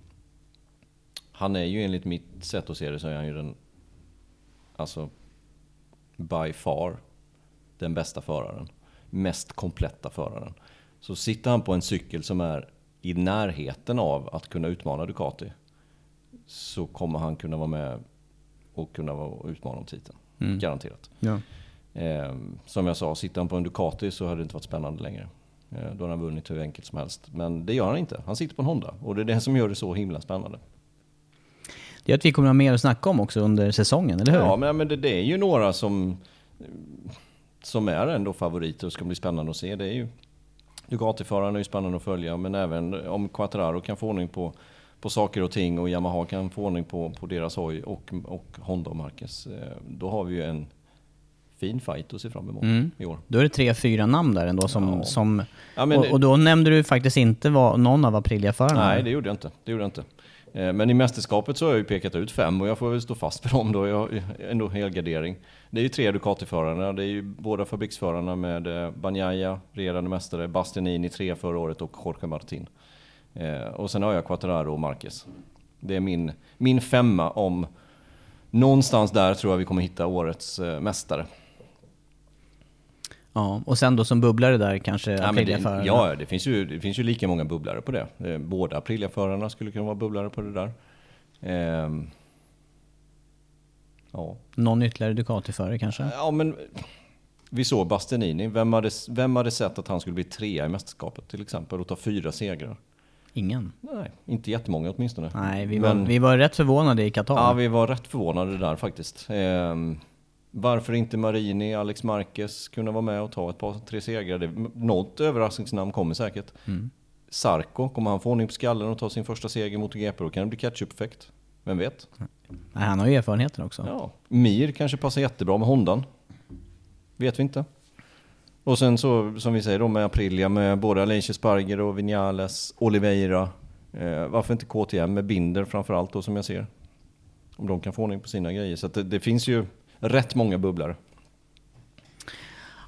han är ju enligt mitt sätt att se det så är han ju den, alltså by far, den bästa föraren. Mest kompletta föraren. Så sitter han på en cykel som är i närheten av att kunna utmana Ducati så kommer han kunna vara med och kunna utmana om titeln. Mm. Garanterat. Ja. Eh, som jag sa, sitter han på en Ducati så hade det inte varit spännande längre. Eh, då hade han vunnit hur enkelt som helst. Men det gör han inte. Han sitter på en Honda och det är det som gör det så himla spännande. Det är att vi kommer att ha mer att snacka om också under säsongen, eller hur? Ja, men, men det, det, är ju några som, som är ändå favoriter och ska bli spännande att se. Det är ju Ducati-förarna är ju spännande att följa, men även om Quattararo kan få ordning på, på saker och ting och Yamaha kan få ordning på, på deras hoj och, och Honda och Marcus. Eh, då har vi ju en fin fight att se fram emot mm. i år. Då är det tre, fyra namn där ändå som... Ja. som ja, och, och, då nämnde du faktiskt inte vad, någon av Aprilia-förarna. Nej, det gjorde jag inte. Det gjorde jag inte. Eh, men i mästerskapet så har jag ju pekat ut fem och jag får väl stå fast för dem då. Jag har ändå helgardering. Det är ju tre Ducati-förarna. Det är ju båda fabriksförarna med eh, Bagnaia, regerande mästare, Bastianini tre förra året och Jorge Martin. Eh, och sen har jag Quattararo och Marquez. Det är min, min femma om någonstans där tror jag vi kommer hitta årets mästare. Ja, och sen då som bubblare där kanske ja, Aprilia-förarna? Ja, det finns, ju, det finns ju lika många bubblare på det. Eh, båda Aprilia-förarna skulle kunna vara bubblare på det där. Ehm, ja. Någon ytterligare Ducati-förare kanske? Ja, men vi såg Bastianini. Vem hade, vem hade sett att han skulle bli trea i mästerskapet till exempel och ta fyra segrar? Ingen? Nej, inte jättemånga åtminstone. Nej, vi var, men, vi var rätt förvånade i Qatar. Ja, vi var rätt förvånade där faktiskt. Ehm, varför inte Marini, Alex Marquez kunna vara med och ta ett par, tre segrar? Det, något överraskningsnamn kommer säkert. Mm. Sarko, kommer han få ordning på skallen och ta sin första seger mot GP? Då kan det bli ketchup-effekt. Vem vet? Nej, han har ju erfarenheten också. Ja. Mir kanske passar jättebra med Hondan. Vet vi inte. Och sen så, som vi säger då med Aprilia, med både Aleix Sparger och Vinales, Oliveira. Eh, varför inte KTM med Binder framförallt då som jag ser. Om de kan få ordning på sina grejer. Så det, det finns ju rätt många bubblare.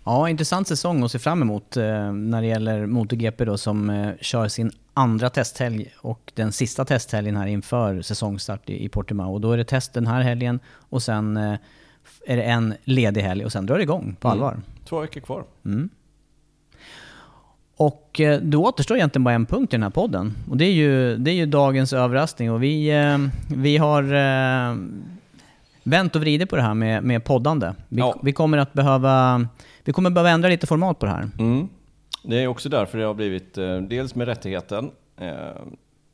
Ja, intressant säsong att se fram emot eh, när det gäller MotoGP då som eh, kör sin andra testhelg och den sista testhelgen här inför säsongstart i, i Portimao. Och då är det test den här helgen och sen eh, är det en ledig helg och sen drar det igång på mm. allvar. Två veckor kvar. Mm. Och eh, då återstår egentligen bara en punkt i den här podden. Och det är ju, det är ju dagens överraskning. Och vi, eh, vi har eh, vänt och vridit på det här med, med poddande. Vi, Ja. vi, kommer att behöva, vi kommer behöva ändra lite format på det här. Mm. Det är också därför det har blivit, dels med rättigheten,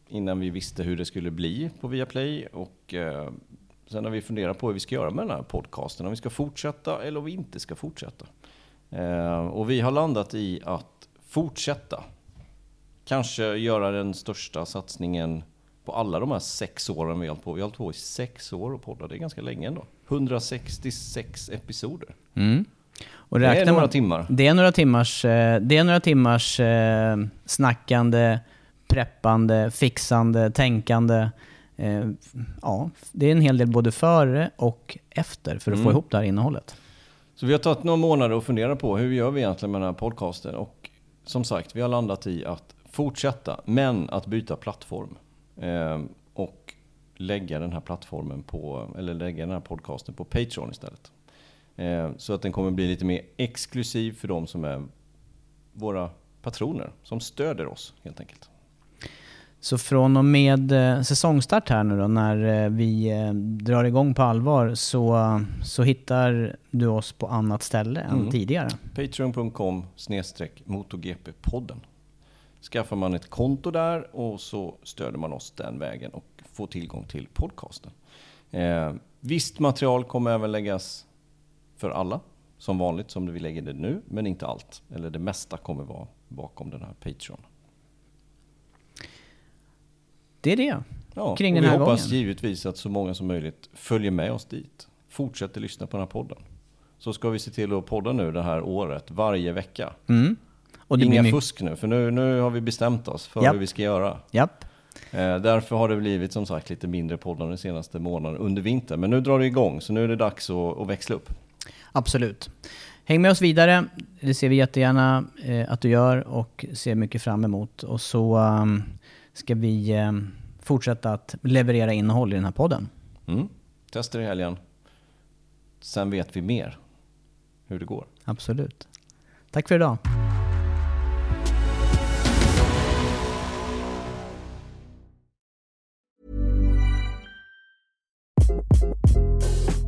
innan vi visste hur det skulle bli på Viaplay och sen har vi funderat på hur vi ska göra med den här podcasten, om vi ska fortsätta eller om vi inte ska fortsätta. Eh, och vi har landat i att fortsätta. Kanske göra den största satsningen på alla de här sex åren vi har hållit på. Vi har hållit på i sex år och poddat, det är ganska länge ändå. 166 episoder. Mm. Och Det är några man- timmar. Det är några timmars, eh, det är några timmars eh, snackande, preppande, fixande, tänkande. Eh, ja, det är en hel del både före och efter för att få Mm. ihop det här innehållet. Så vi har tagit några månader och funderat på hur gör vi egentligen med den här podcasten. Och som sagt, vi har landat i att fortsätta, men att byta plattform. Eh, och lägga den här plattformen på, eller lägga den här podcasten på Patreon istället. Eh, så att den kommer bli lite mer exklusiv för de som är våra patroner, som stöder oss helt enkelt. Så från och med eh, säsongstart här nu då, när eh, vi eh, drar igång på allvar, så, så hittar du oss på annat ställe än Mm. tidigare. Patreon.com MotoGP-podden. Skaffar man ett konto där och så stöder man oss den vägen och får tillgång till podcasten. Eh, visst material kommer även läggas för alla, som vanligt som vi lägger det nu, men inte allt. Eller det mesta kommer vara bakom den här Patreon. Det är det. Ja, Kring den vi här hoppas gången. givetvis att så många som möjligt följer med oss dit. Fortsätter lyssna på den här podden. Så ska vi se till att podda nu det här året, varje vecka. Mm. Och det Inga blir fusk nu, för nu, nu har vi bestämt oss för Japp. hur vi ska göra. Japp. Eh, därför har det blivit som sagt lite mindre poddar den senaste månaden under vintern. Men nu drar det igång, så nu är det dags att, att växla upp. Absolut. Häng med oss vidare. Det ser vi jättegärna eh, att du gör och ser mycket fram emot. Och så um, ska vi um, fortsätta att leverera innehåll i den här podden. Mm. Testa det i helgen. Sen vet vi mer hur det går. Absolut. Tack för idag.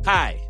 Hi,